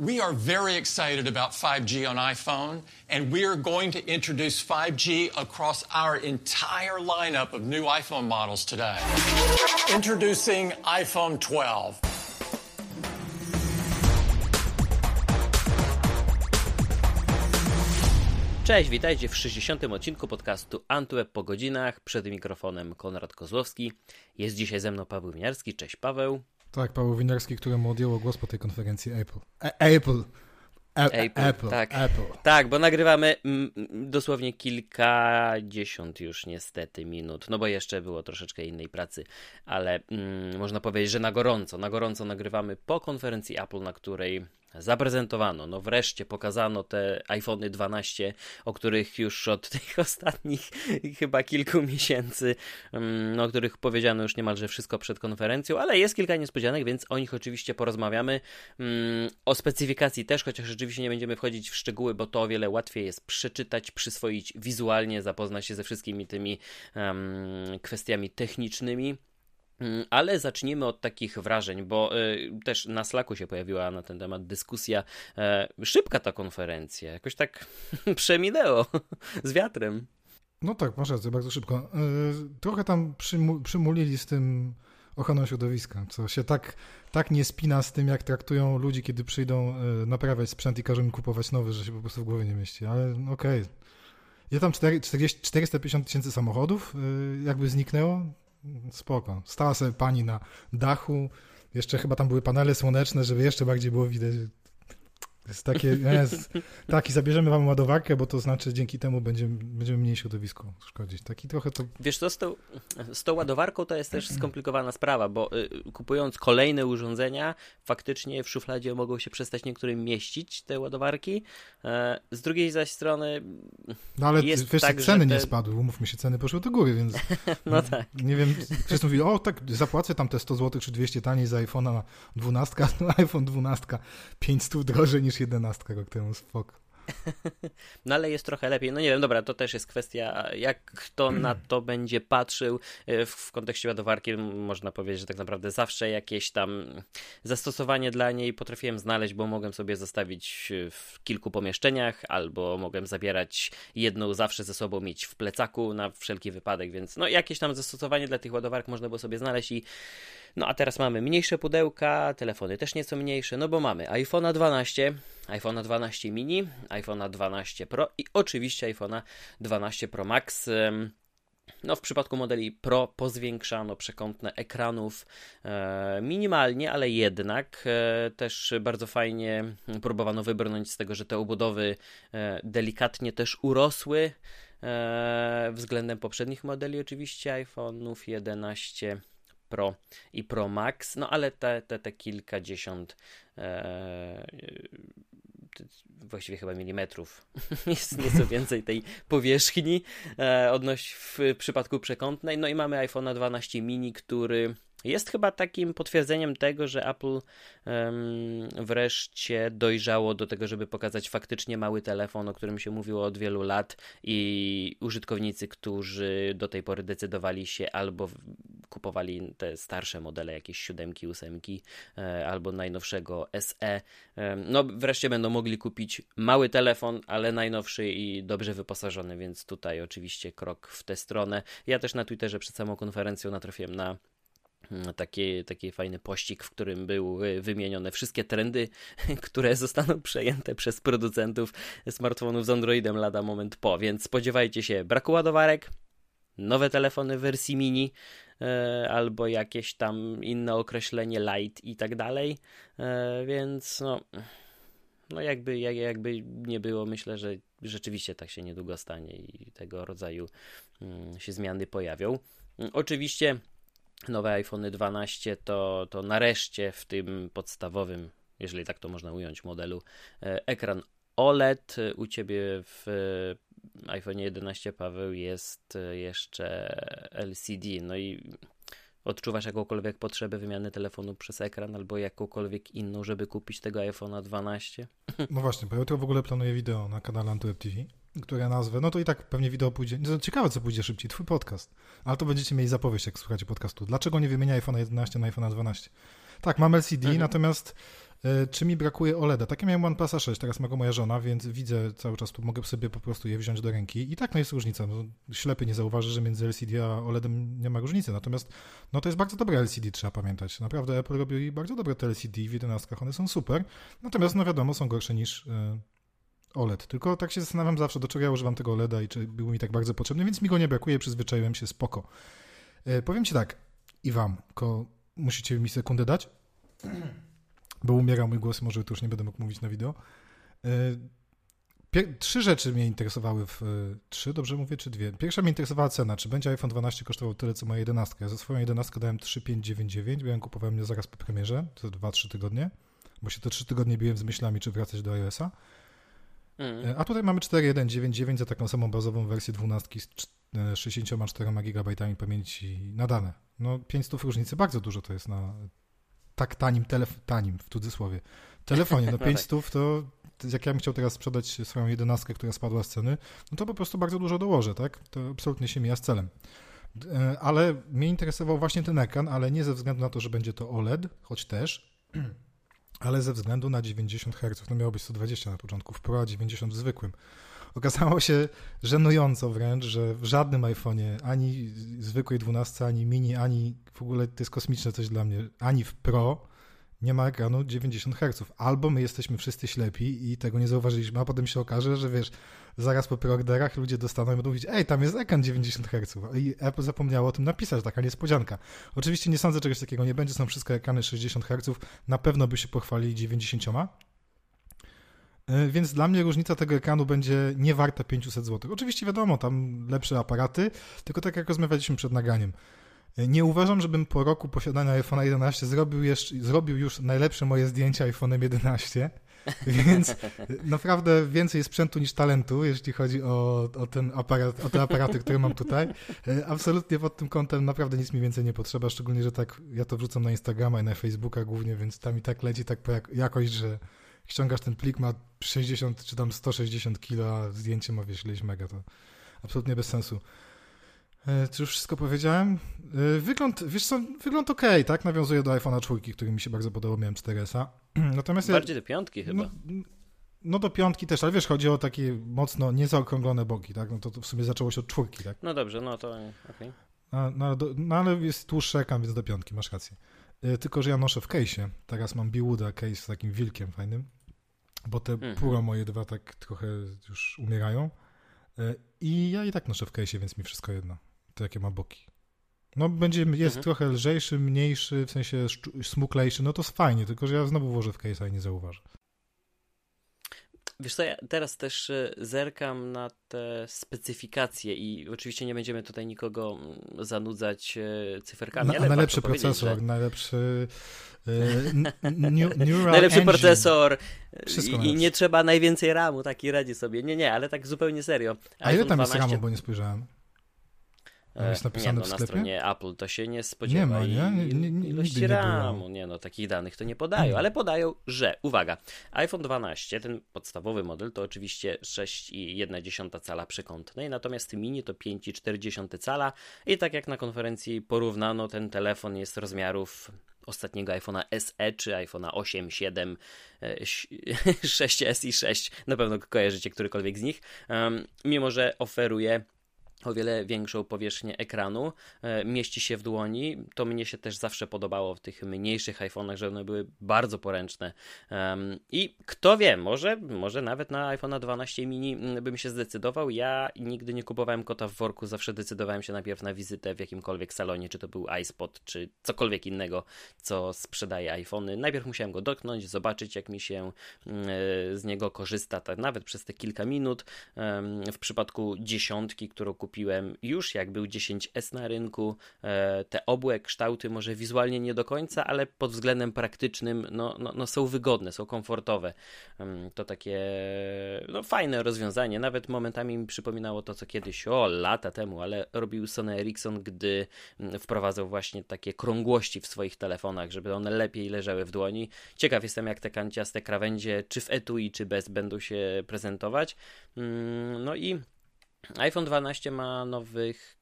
We are very excited about 5G on iPhone, and we are going to introduce 5G across our entire lineup of new iPhone models today. Introducing iPhone 12. Cześć, witajcie w 60. odcinku podcastu Antweb po godzinach. Przed mikrofonem Konrad Kozłowski. Jest dzisiaj ze mną Paweł Winiarski. Cześć Paweł. Tak, Paweł Winiarski, któremu odjęło głos po tej konferencji Apple. A Apple. A Apple, Apple. tak. Apple. Tak, bo nagrywamy mm, dosłownie kilkadziesiąt już niestety minut, no bo jeszcze było troszeczkę innej pracy, ale mm, można powiedzieć, że na gorąco, na gorąco nagrywamy po konferencji Apple, na której zaprezentowano, no wreszcie pokazano te iPhony 12, o których już od tych ostatnich chyba kilku miesięcy, no o których powiedziano już niemalże wszystko przed konferencją, ale jest kilka niespodzianek, więc o nich oczywiście porozmawiamy. Mm, o specyfikacji też, chociaż rzeczywiście nie będziemy wchodzić w szczegóły, bo to o wiele łatwiej jest przeczytać, przyswoić wizualnie, zapoznać się ze wszystkimi tymi um, kwestiami technicznymi. Mm, ale zacznijmy od takich wrażeń, bo y, też na Slacku się pojawiła na ten temat dyskusja. Y, szybka ta konferencja, jakoś tak przeminęło z wiatrem. No tak, masz rację, bardzo szybko. Y, trochę tam przymu przymulili z tym ochroną środowiska, co się tak, tak nie spina z tym, jak traktują ludzi, kiedy przyjdą y, naprawiać sprzęt i każą im kupować nowy, że się po prostu w głowie nie mieści, ale okej. Okay. Ja tam 4, 40, 450 tysięcy samochodów jakby zniknęło, spoko. Stała sobie pani na dachu, jeszcze chyba tam były panele słoneczne, żeby jeszcze bardziej było widać. Jest takie, jest, taki zabierzemy wam ładowarkę, bo to znaczy dzięki temu będziemy, będziemy mniej środowisku szkodzić. Taki trochę to... Wiesz co, z tą, z tą ładowarką to jest też skomplikowana sprawa, bo y, kupując kolejne urządzenia, faktycznie w szufladzie mogą się przestać niektórym mieścić te ładowarki. E, z drugiej zaś strony No ale jest wiesz, tak, ceny te... nie spadły, umówmy się, ceny poszły do góry, więc no tak. nie wiem, wszyscy mówili, o tak, zapłacę tam te 100 zł czy 200 taniej za iPhone'a 12, no iPhone 12 500 drożej niż 11 rok temu, spoko. No ale jest trochę lepiej. No nie wiem, dobra, to też jest kwestia, jak kto na to będzie patrzył. E, W, w kontekście ładowarki można powiedzieć, że tak naprawdę zawsze jakieś tam zastosowanie dla niej potrafiłem znaleźć, bo mogłem sobie zostawić w kilku pomieszczeniach, albo mogłem zabierać jedną zawsze ze sobą mieć w plecaku na wszelki wypadek, więc no jakieś tam zastosowanie dla tych ładowarek można było sobie znaleźć i no a teraz mamy mniejsze pudełka, telefony też nieco mniejsze, no bo mamy iPhone'a 12, iPhone'a 12 mini, iPhone'a 12 Pro i oczywiście iPhone'a 12 Pro Max. No, w przypadku modeli Pro pozwiększano przekątne ekranów e, minimalnie, ale jednak e, też bardzo fajnie próbowano wybrnąć z tego, że te obudowy e, delikatnie też urosły e, względem poprzednich modeli, oczywiście iPhone'ów 11 Pro i Pro Max, no ale te, te, te kilkadziesiąt e, właściwie chyba milimetrów jest nieco więcej tej powierzchni e, odnoś w przypadku przekątnej. No i mamy iPhone 12 mini, który jest chyba takim potwierdzeniem tego, że Apple wreszcie dojrzało do tego, żeby pokazać faktycznie mały telefon, o którym się mówiło od wielu lat i użytkownicy, którzy do tej pory decydowali się albo kupowali te starsze modele, jakieś siódemki, ósemki, e, albo najnowszego SE, no wreszcie będą mogli kupić mały telefon, ale najnowszy i dobrze wyposażony, więc tutaj oczywiście krok w tę stronę. Ja też na Twitterze przed samą konferencją natrafiłem na taki, taki fajny pościg, w którym były wymienione wszystkie trendy, które zostaną przejęte przez producentów smartfonów z Androidem lada moment po, więc spodziewajcie się braku ładowarek, nowe telefony w wersji mini, e, albo jakieś tam inne określenie light i tak dalej, e, więc no, no jakby, jakby nie było, myślę, że rzeczywiście tak się niedługo stanie i tego rodzaju mm, się zmiany pojawią. Oczywiście nowe iPhone 12 to, to nareszcie w tym podstawowym, jeżeli tak to można ująć, modelu e, ekran OLED. U ciebie w iPhone 11 Paweł jest jeszcze LCD. No i odczuwasz jakąkolwiek potrzebę wymiany telefonu przez ekran albo jakąkolwiek inną, żeby kupić tego iPhone'a 12? No właśnie, bo ja jutro w ogóle planuję wideo na kanale AntuWeb TV, które nazwę, no to i tak pewnie wideo pójdzie, no ciekawe co pójdzie szybciej, twój podcast, ale to będziecie mieli zapowiedź, jak słuchacie podcastu. Dlaczego nie wymienia iPhone'a 11 na iPhone'a 12? Tak, mam LCD, mhm. natomiast E, czy mi brakuje OLEDa? Takie miałem OnePlusa 6, teraz ma go moja żona, więc widzę cały czas, mogę sobie po prostu je wziąć do ręki i tak no jest różnica. No, ślepy nie zauważy, że między LCD a OLEDem nie ma różnicy, natomiast no to jest bardzo dobre LCD, trzeba pamiętać. Naprawdę Apple robi bardzo dobre te LCD w 11, one są super, natomiast no wiadomo, są gorsze niż e, OLED. Tylko tak się zastanawiam zawsze, do czego ja używam tego OLEDa i czy był mi tak bardzo potrzebny, więc mi go nie brakuje, przyzwyczaiłem się, spoko. E, powiem Ci tak, i Wam, tylko musicie mi sekundę dać bo umierał mój głos, może tu już nie będę mógł mówić na wideo. E, trzy rzeczy mnie interesowały w... E, trzy, dobrze mówię, czy dwie? Pierwsza mnie interesowała cena, czy będzie iPhone 12 kosztował tyle, co moja 11. Ja za swoją 11 dałem 3599, bo ja kupowałem mnie zaraz po premierze, to 2-3 tygodnie, bo się te 3 tygodnie biłem z myślami, czy wracać do iOS-a. Mm. A tutaj mamy 4199 za taką samą bazową wersję 12 z 64 GB pamięci na dane. No 500 różnicy, bardzo dużo to jest na tak tanim, telef- tanim w cudzysłowie, telefonie. No 500 no tak. to jak ja bym chciał teraz sprzedać swoją jedenastkę, która spadła z ceny, no to po prostu bardzo dużo dołożę, tak? To absolutnie się mija z celem. E, ale mnie interesował właśnie ten ekran, ale nie ze względu na to, że będzie to OLED, choć też, ale ze względu na 90 Hz. No miało być 120 na początku w Pro, a 90 w zwykłym. Okazało się żenująco wręcz, że w żadnym iPhone'ie, ani zwykłej 12, ani mini, ani w ogóle to jest kosmiczne coś dla mnie, ani w Pro nie ma ekranu 90 Hz. Albo my jesteśmy wszyscy ślepi i tego nie zauważyliśmy, a potem się okaże, że wiesz, zaraz po preorderach ludzie dostaną i będą mówić, ej, tam jest ekran 90 Hz. I Apple zapomniało o tym napisać, taka niespodzianka. Oczywiście nie sądzę, czegoś takiego nie będzie, są wszystkie ekrany 60 Hz, na pewno by się pochwalili 90, E, więc dla mnie różnica tego ekranu będzie nie warta 500 zł. Oczywiście wiadomo, tam lepsze aparaty, tylko tak jak rozmawialiśmy przed nagraniem. Nie uważam, żebym po roku posiadania iPhone'a 11 zrobił, jeszcze, zrobił już najlepsze moje zdjęcia iPhone'em 11, więc naprawdę więcej sprzętu niż talentu, jeśli chodzi o, o ten aparat, o te aparaty, które mam tutaj. E, absolutnie pod tym kątem naprawdę nic mi więcej nie potrzeba, szczególnie, że tak ja to wrzucam na Instagrama i na Facebooka głównie, więc tam i tak leci tak jakość, że ściągasz ten plik, ma 60 czy tam 160 kilo, a zdjęcie ma wiesz, ileś mega, to absolutnie bez sensu. E, czy już wszystko powiedziałem? E, wygląd, wiesz co, wygląd ok, tak? Nawiązuje do iPhone'a 4, który mi się bardzo podobał, miałem 4S-a. Natomiast Bardziej do piątki chyba. No, no, do piątki też, ale wiesz, chodzi o takie mocno niezaokrąglone boki, tak? No to, to w sumie zaczęło się od czwórki, tak? No dobrze, no to okej. Okay. No, no, no, ale jest tłuższy ekran, więc do piątki, masz rację. E, tylko, że ja noszę w case'ie. Teraz mam Biwooda case z takim wilkiem fajnym bo te mhm. moje dwa tak trochę już umierają. E, I ja i tak noszę w case'ie, więc mi wszystko jedno. To jakie ma boki. No będzie, jest mhm. trochę lżejszy, mniejszy, w sensie smuklejszy, no to jest fajnie, tylko że ja znowu włożę w case'a i nie zauważę. Wiesz co, ja teraz też e, zerkam na te specyfikacje i oczywiście nie będziemy tutaj nikogo mm, zanudzać e, cyferkami. Na, najlepszy procesor, że... najlepszy New, najlepszy engine. procesor i, i, nie trzeba najwięcej RAMu, taki radzi sobie. Nie, nie, ale tak zupełnie serio. A ile tam jest RAMu, bo nie spojrzałem? Jest napisane nie, no, w sklepie? na stronie Apple to się nie spodziewa. Nie ma, nie? nie, nie ilości RAMu, nie no, takich danych to nie podają, ale podają, że, uwaga, iPhone 12, ten podstawowy model to oczywiście 6,1 cala przekątnej, natomiast mini to 5,4 cala i tak jak na konferencji porównano, ten telefon jest rozmiarów ostatniego iPhone'a SE czy iPhone'a 8, 7, 6S i 6. Na pewno kojarzycie którykolwiek z nich. Mimo, że oferuje o wiele większą powierzchnię ekranu, e, mieści się w dłoni. To mnie się też zawsze podobało w tych mniejszych iPhone'ach, że one były bardzo poręczne. I kto wie, może, może nawet na iPhone'a 12 mini mm, bym się zdecydował. Ja nigdy nie kupowałem kota w worku, zawsze decydowałem się najpierw na wizytę w jakimkolwiek salonie, czy to był iSpot, czy cokolwiek innego, co sprzedaje iPhony. Najpierw musiałem go dotknąć, zobaczyć jak mi się mm, e, z niego korzysta, tak nawet przez te kilka minut. W przypadku dziesiątki, którą kupiłem kupiłem już jak był 10S na rynku. E, te obłe kształty może wizualnie nie do końca, ale pod względem praktycznym no, no, no są wygodne, są komfortowe. Mm, to takie no, fajne rozwiązanie. Nawet momentami mi przypominało to, co kiedyś, o lata temu, ale robił Sony Ericsson, gdy mm, wprowadzał właśnie takie krągłości w swoich telefonach, żeby one lepiej leżały w dłoni. Ciekaw jestem, jak te kanciaste krawędzie, czy w etui, czy bez, będą się prezentować. Mm, no i iPhone 12 ma nowych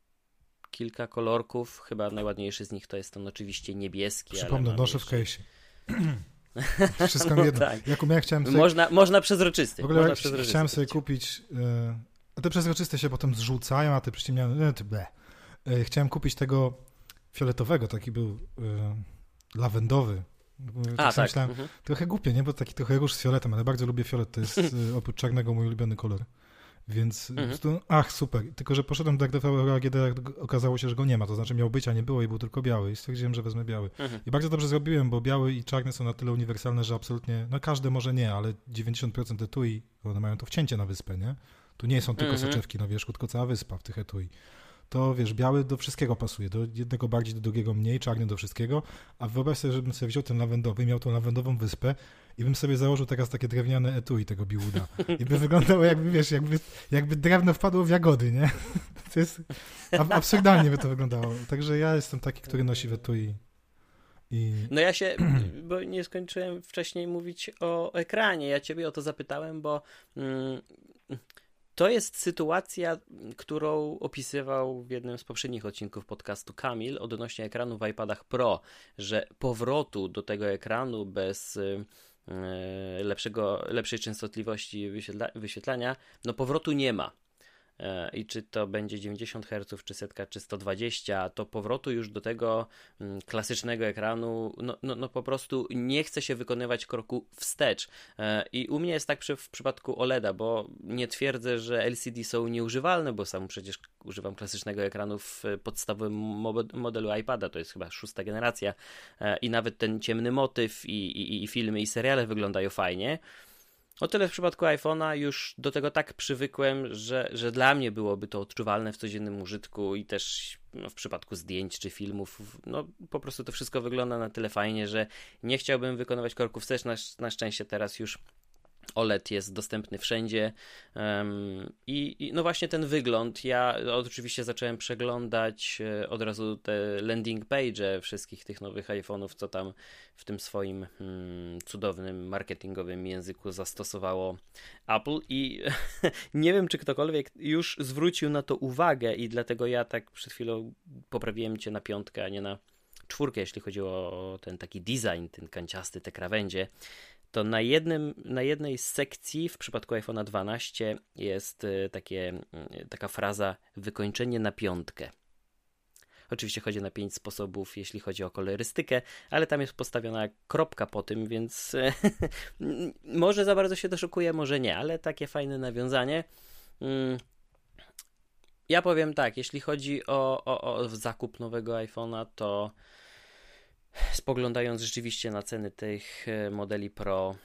kilka kolorków. Chyba najładniejszy z nich to jest ten oczywiście niebieski. Przypomnę, noszę w case'ie. Wszystko mi jedno. tak. Jakub, ja chciałem sobie... Można, można przezroczysty. W ogóle można przezroczysty chciałem sobie kupić... Yy... A te przezroczyste się potem zrzucają, a te przyciemniane... Nie, ty ble. Yy, chciałem kupić tego fioletowego, taki był yy, lawendowy. Tak a, tak. Myślałem, mhm. Trochę głupie, nie? Bo taki trochę róż z fioletem, ale bardzo lubię fiolet. To jest oprócz czarnego mój ulubiony kolor. Więc mhm. to, ach, super. Tylko, że poszedłem do RDV AGD, okazało się, że go nie ma. To znaczy miał być, a nie było i był tylko biały. I stwierdziłem, że wezmę biały. Mhm. I bardzo dobrze zrobiłem, bo biały i czarny są na tyle uniwersalne, że absolutnie, no każde może nie, ale 90% etui, one mają to wcięcie na wyspę, nie? Tu nie są tylko mhm. soczewki na wierzchu, tylko cała wyspa w tych etui to wiesz, biały do wszystkiego pasuje, do jednego bardziej, do drugiego mniej, czarny do wszystkiego, a wyobraź sobie, żebym sobie wziął ten lawendowy, miał tą lawendową wyspę i bym sobie założył teraz takie drewniane etui tego biłuda. I by wyglądało jakby, wiesz, jakby, jakby drewno wpadło w jagody, nie? To jest, absurdalnie by to wyglądało. Także ja jestem taki, który nosi w etui. I... No ja się, bo nie skończyłem wcześniej mówić o ekranie. Ja ciebie o to zapytałem, bo mm, to jest sytuacja, którą opisywał w jednym z poprzednich odcinków podcastu Kamil odnośnie ekranu w iPadach Pro, że powrotu do tego ekranu bez lepszego, lepszej częstotliwości wyświetla, wyświetlania, no powrotu nie ma. E, i czy to będzie 90 Hz, czy setka, czy 120, to powrotu już do tego mm, klasycznego ekranu, no, no, no po prostu nie chce się wykonywać kroku wstecz. E, I u mnie jest tak przy, w przypadku OLEDa, bo nie twierdzę, że LCD są nieużywalne, bo sam przecież używam klasycznego ekranu w podstawowym modelu iPada, to jest chyba szósta generacja e, i nawet ten ciemny motyw i, i, i filmy i seriale wyglądają fajnie. O tyle w przypadku iPhone'a już do tego tak przywykłem, że, że dla mnie byłoby to odczuwalne w codziennym użytku i też no, w przypadku zdjęć czy filmów, no po prostu to wszystko wygląda na tyle fajnie, że nie chciałbym wykonywać kroków wstecz. Na, na szczęście teraz już OLED jest dostępny wszędzie. Um, i, i, no właśnie ten wygląd. Ja oczywiście zacząłem przeglądać e, od razu te landing page wszystkich tych nowych iPhone'ów, co tam w tym swoim hmm, cudownym marketingowym języku zastosowało Apple. I nie wiem, czy ktokolwiek już zwrócił na to uwagę, i dlatego ja tak przed chwilą poprawiłem cię na piątkę, a nie na czwórkę, jeśli chodzi o ten taki design, ten kanciasty, te krawędzie to na, jednym, na jednej z sekcji w przypadku iPhone'a 12 jest y, takie, y, taka fraza wykończenie na piątkę. Oczywiście chodzi na pięć sposobów, jeśli chodzi o kolorystykę, ale tam jest postawiona kropka po tym, więc może za bardzo się doszukuje, może nie, ale takie fajne nawiązanie. Mm. Ja powiem tak, jeśli chodzi o, o, o zakup nowego iPhone'a, to spoglądając rzeczywiście na ceny tych e, modeli Pro,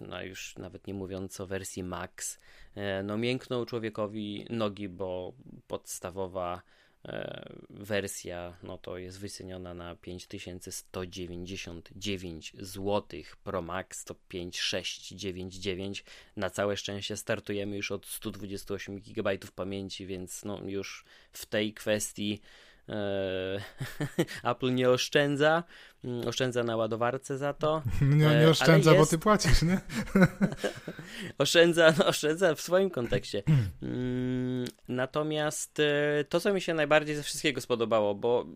no już nawet nie mówiąc o wersji Max, e, no miękną człowiekowi nogi, bo podstawowa e, wersja no to jest wyceniona na 5199 zł Pro Max to 5699 na całe szczęście startujemy już od 128 GB pamięci więc no już w tej kwestii Apple nie oszczędza, mm, oszczędza na ładowarce za to. Nie, nie e, oszczędza, jest... bo ty płacisz, nie? oszczędza, no, oszczędza w swoim kontekście. Mm, natomiast e, to, co mi się najbardziej ze wszystkiego spodobało, bo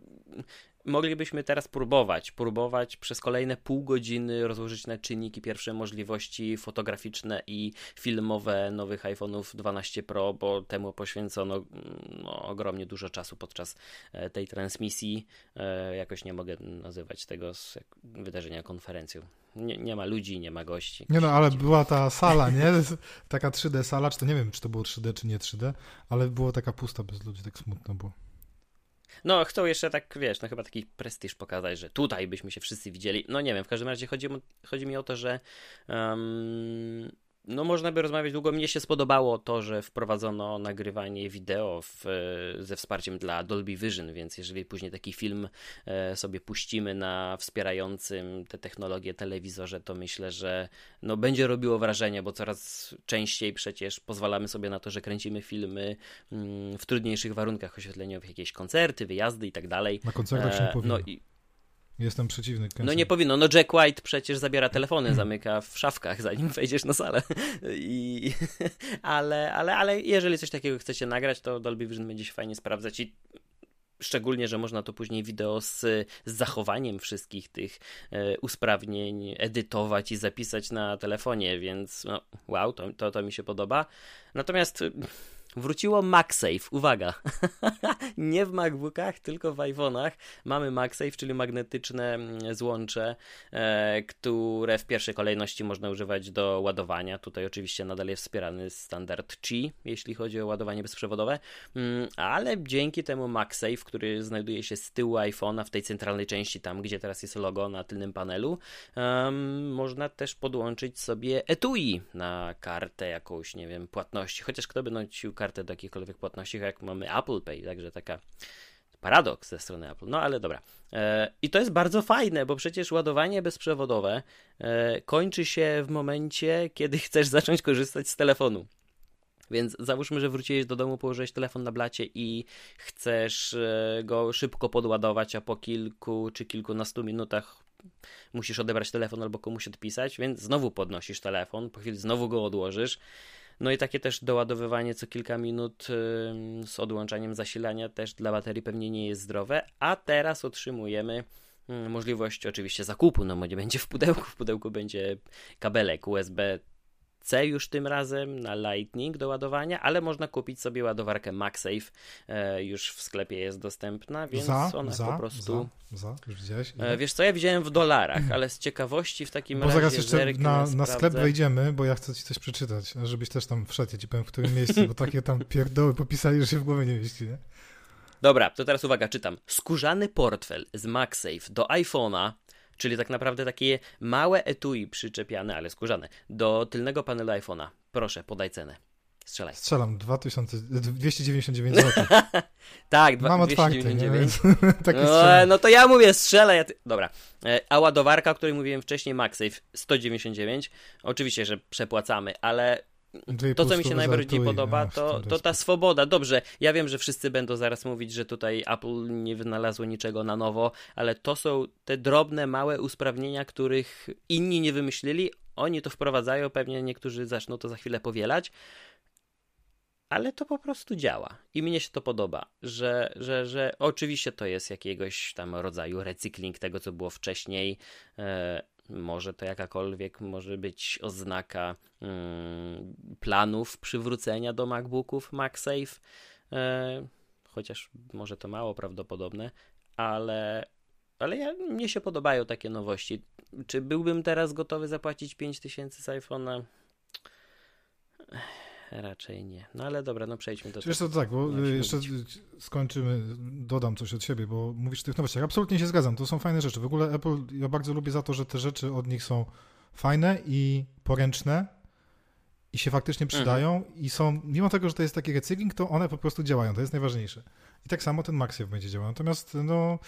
moglibyśmy teraz próbować, próbować przez kolejne pół godziny rozłożyć na czynniki pierwsze możliwości fotograficzne i filmowe nowych iPhone'ów 12 Pro, bo temu poświęcono mm, no, ogromnie dużo czasu podczas e, tej transmisji. E, jakoś nie mogę nazywać tego wydarzenia konferencją. Nie, nie, ma ludzi, nie ma gości. Nie no, ale była ta sala, nie? Taka 3D sala, czy to nie wiem, czy to było 3D, czy nie 3D, ale była taka pusta bez ludzi, tak smutno było. No, chcą jeszcze tak, wiesz, no chyba taki prestiż pokazać, że tutaj byśmy się wszyscy widzieli. No nie wiem, w każdym razie chodzi, chodzi mi o to, że um, no można by rozmawiać długo. Mnie się spodobało to, że wprowadzono nagrywanie wideo w, ze wsparciem dla Dolby Vision, więc jeżeli później taki film e, sobie puścimy na wspierającym te technologie telewizorze, to myślę, że no będzie robiło wrażenie, bo coraz częściej przecież pozwalamy sobie na to, że kręcimy filmy mm, w trudniejszych warunkach oświetleniowych, jakieś koncerty, wyjazdy i tak dalej. Na koncertach się e. No i Jestem przeciwny. No nie powinno. No Jack White przecież zabiera telefony, zamyka w szafkach, zanim wejdziesz na salę. I... ale, ale, ale jeżeli coś takiego chcecie nagrać, to Dolby Vision będzie się fajnie sprawdzać i Szczególnie, że można to później wideo z, z zachowaniem wszystkich tych e, usprawnień edytować i zapisać na telefonie, więc no, wow, to, to, to mi się podoba. Natomiast Wróciło MagSafe, uwaga, nie w MacBookach, tylko w iPhone'ach. Mamy MagSafe, czyli magnetyczne mm, złącze, e, które w pierwszej kolejności można używać do ładowania. Tutaj oczywiście nadal jest wspierany standard Qi, jeśli chodzi o ładowanie bezprzewodowe, mm, ale dzięki temu MagSafe, który znajduje się z tyłu iPhone'a w tej centralnej części, tam gdzie teraz jest logo na tylnym panelu, um, można też podłączyć sobie etui na kartę jakąś, nie wiem, płatności, chociaż kto by nosił kartę do jakichkolwiek płatności, jak mamy Apple Pay, także taka paradoks ze strony Apple. No ale dobra. E, I to jest bardzo fajne, bo przecież ładowanie bezprzewodowe e, kończy się w momencie, kiedy chcesz zacząć korzystać z telefonu. Więc załóżmy, że wróciłeś do domu, położyłeś telefon na blacie i chcesz e, go szybko podładować, a po kilku czy kilkunastu minutach musisz odebrać telefon albo komuś odpisać, więc znowu podnosisz telefon, po chwili znowu go odłożysz. No i takie też doładowywanie co kilka minut z odłączaniem zasilania też dla baterii pewnie nie jest zdrowe, a teraz otrzymujemy możliwość oczywiście zakupu, no bo nie będzie w pudełku, w pudełku będzie kabelek USB C już tym razem na Lightning do ładowania, ale można kupić sobie ładowarkę MagSafe, e, już w sklepie jest dostępna, więc za, ona za, po prostu... Za, za, już widziałeś? E, wiesz co, ja widziałem w dolarach, ale z ciekawości w takim bo razie... Bo zaraz jeszcze na, na sklep wejdziemy, bo ja chcę ci coś przeczytać, żebyś też tam wszedł, ja ci powiem w którym miejscu, bo takie tam pierdoły popisali, że się w głowie nie mieści, nie? Dobra, to teraz uwaga, czytam. Skórzany portfel z MagSafe do iPhone'a czyli tak naprawdę takie małe etui przyczepiane, ale skórzane, do tylnego panelu iPhone'a. Proszę, podaj cenę. Strzelaj. Strzelam 2000, 299 zł. tak, Mam 299. otwarte, tak no, no to ja mówię, strzelaj. Ja ty... Dobra. E, a ładowarka, o której mówiłem wcześniej, MagSafe 199. Oczywiście, że przepłacamy, ale to, co mi się najbardziej podoba, to, to ta swoboda. Dobrze, ja wiem, że wszyscy będą zaraz mówić, że tutaj Apple nie wynalazło niczego na nowo, ale to są te drobne, małe usprawnienia, których inni nie wymyślili. Oni to wprowadzają, pewnie niektórzy zaczną to za chwilę powielać. Ale to po prostu działa i mnie się to podoba, że, że, że oczywiście to jest jakiegoś tam rodzaju recykling tego, co było wcześniej. Może to jakakolwiek może być oznaka mm, planów przywrócenia do MacBooków MagSafe, e, chociaż może to mało prawdopodobne, ale, ale ja, mnie się podobają takie nowości. Czy byłbym teraz gotowy zapłacić 5000 z iPhone'a? Raczej nie. No ale dobra, no przejdźmy do tego. Wiesz co, tak, bo jeszcze mówić. skończymy, dodam coś od siebie, bo mówisz o tych nowościach. Absolutnie się zgadzam, to są fajne rzeczy. W ogóle Apple, ja bardzo lubię za to, że te rzeczy od nich są fajne i poręczne i się faktycznie przydają mhm. i są, mimo tego, że to jest taki recykling, to one po prostu działają, to jest najważniejsze. I tak samo ten MagSafe będzie działał. Natomiast no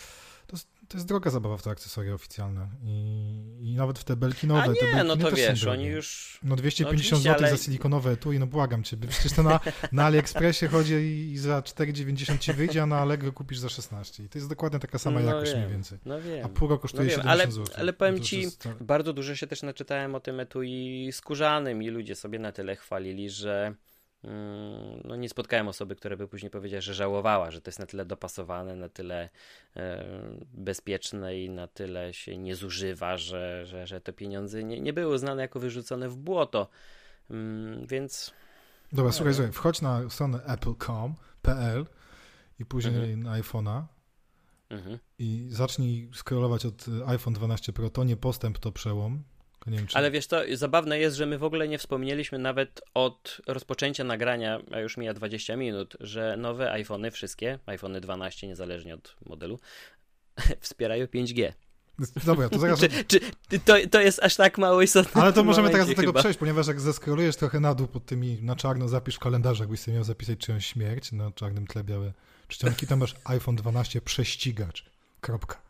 to, to jest droga zabawa w te akcesoria oficjalne. I, i nawet w te belki nowe. A nie, te belki no to wiesz, oni już... No 250 no zł ale... za silikonowe tu i no błagam cię. Przecież to na, na AliExpressie chodzi i, i za 4,90 ci wyjdzie, a na Allegro kupisz za 16. I to jest dokładnie taka sama no jakość wiem, mniej więcej. No wiem. A Puro kosztuje no wiem, 70 ale, zł. Ale powiem ci, jest... bardzo dużo się też naczytałem o tym etui skórzanym i ludzie sobie na tyle chwalili, że no nie spotkałem osoby, która by później powiedziała, że żałowała, że to jest na tyle dopasowane, na tyle e, bezpieczne i na tyle się nie zużywa, że, że, że te pieniądze nie, nie były uznane jako wyrzucone w błoto. Mm, więc. Dobra, no, słuchaj, słuchaj, wchodź na stronę apple.com.pl i później mhm. na iPhone'a mhm. i zacznij scrollować od iPhone 12 Pro. To nie postęp, to przełom. Wiem. Ale wiesz to zabawne jest, że my w ogóle nie wspomnieliśmy nawet od rozpoczęcia nagrania, a już mija 20 minut, że nowe iPhony, wszystkie, iPhony 12 niezależnie od modelu, wspierają 5G. Dobra, to zaraz... czy, czy, to, to jest aż tak mało istotne? Ale to możemy teraz do tego chyba. przejść, ponieważ jak zeskrolujesz trochę na dół pod tymi, na czarno zapisz w kalendarzu, jakbyś sobie miał zapisać czyjąś śmierć, na czarnym tle białe czcionki, tam masz iPhone 12 prześcigacz. Kropka.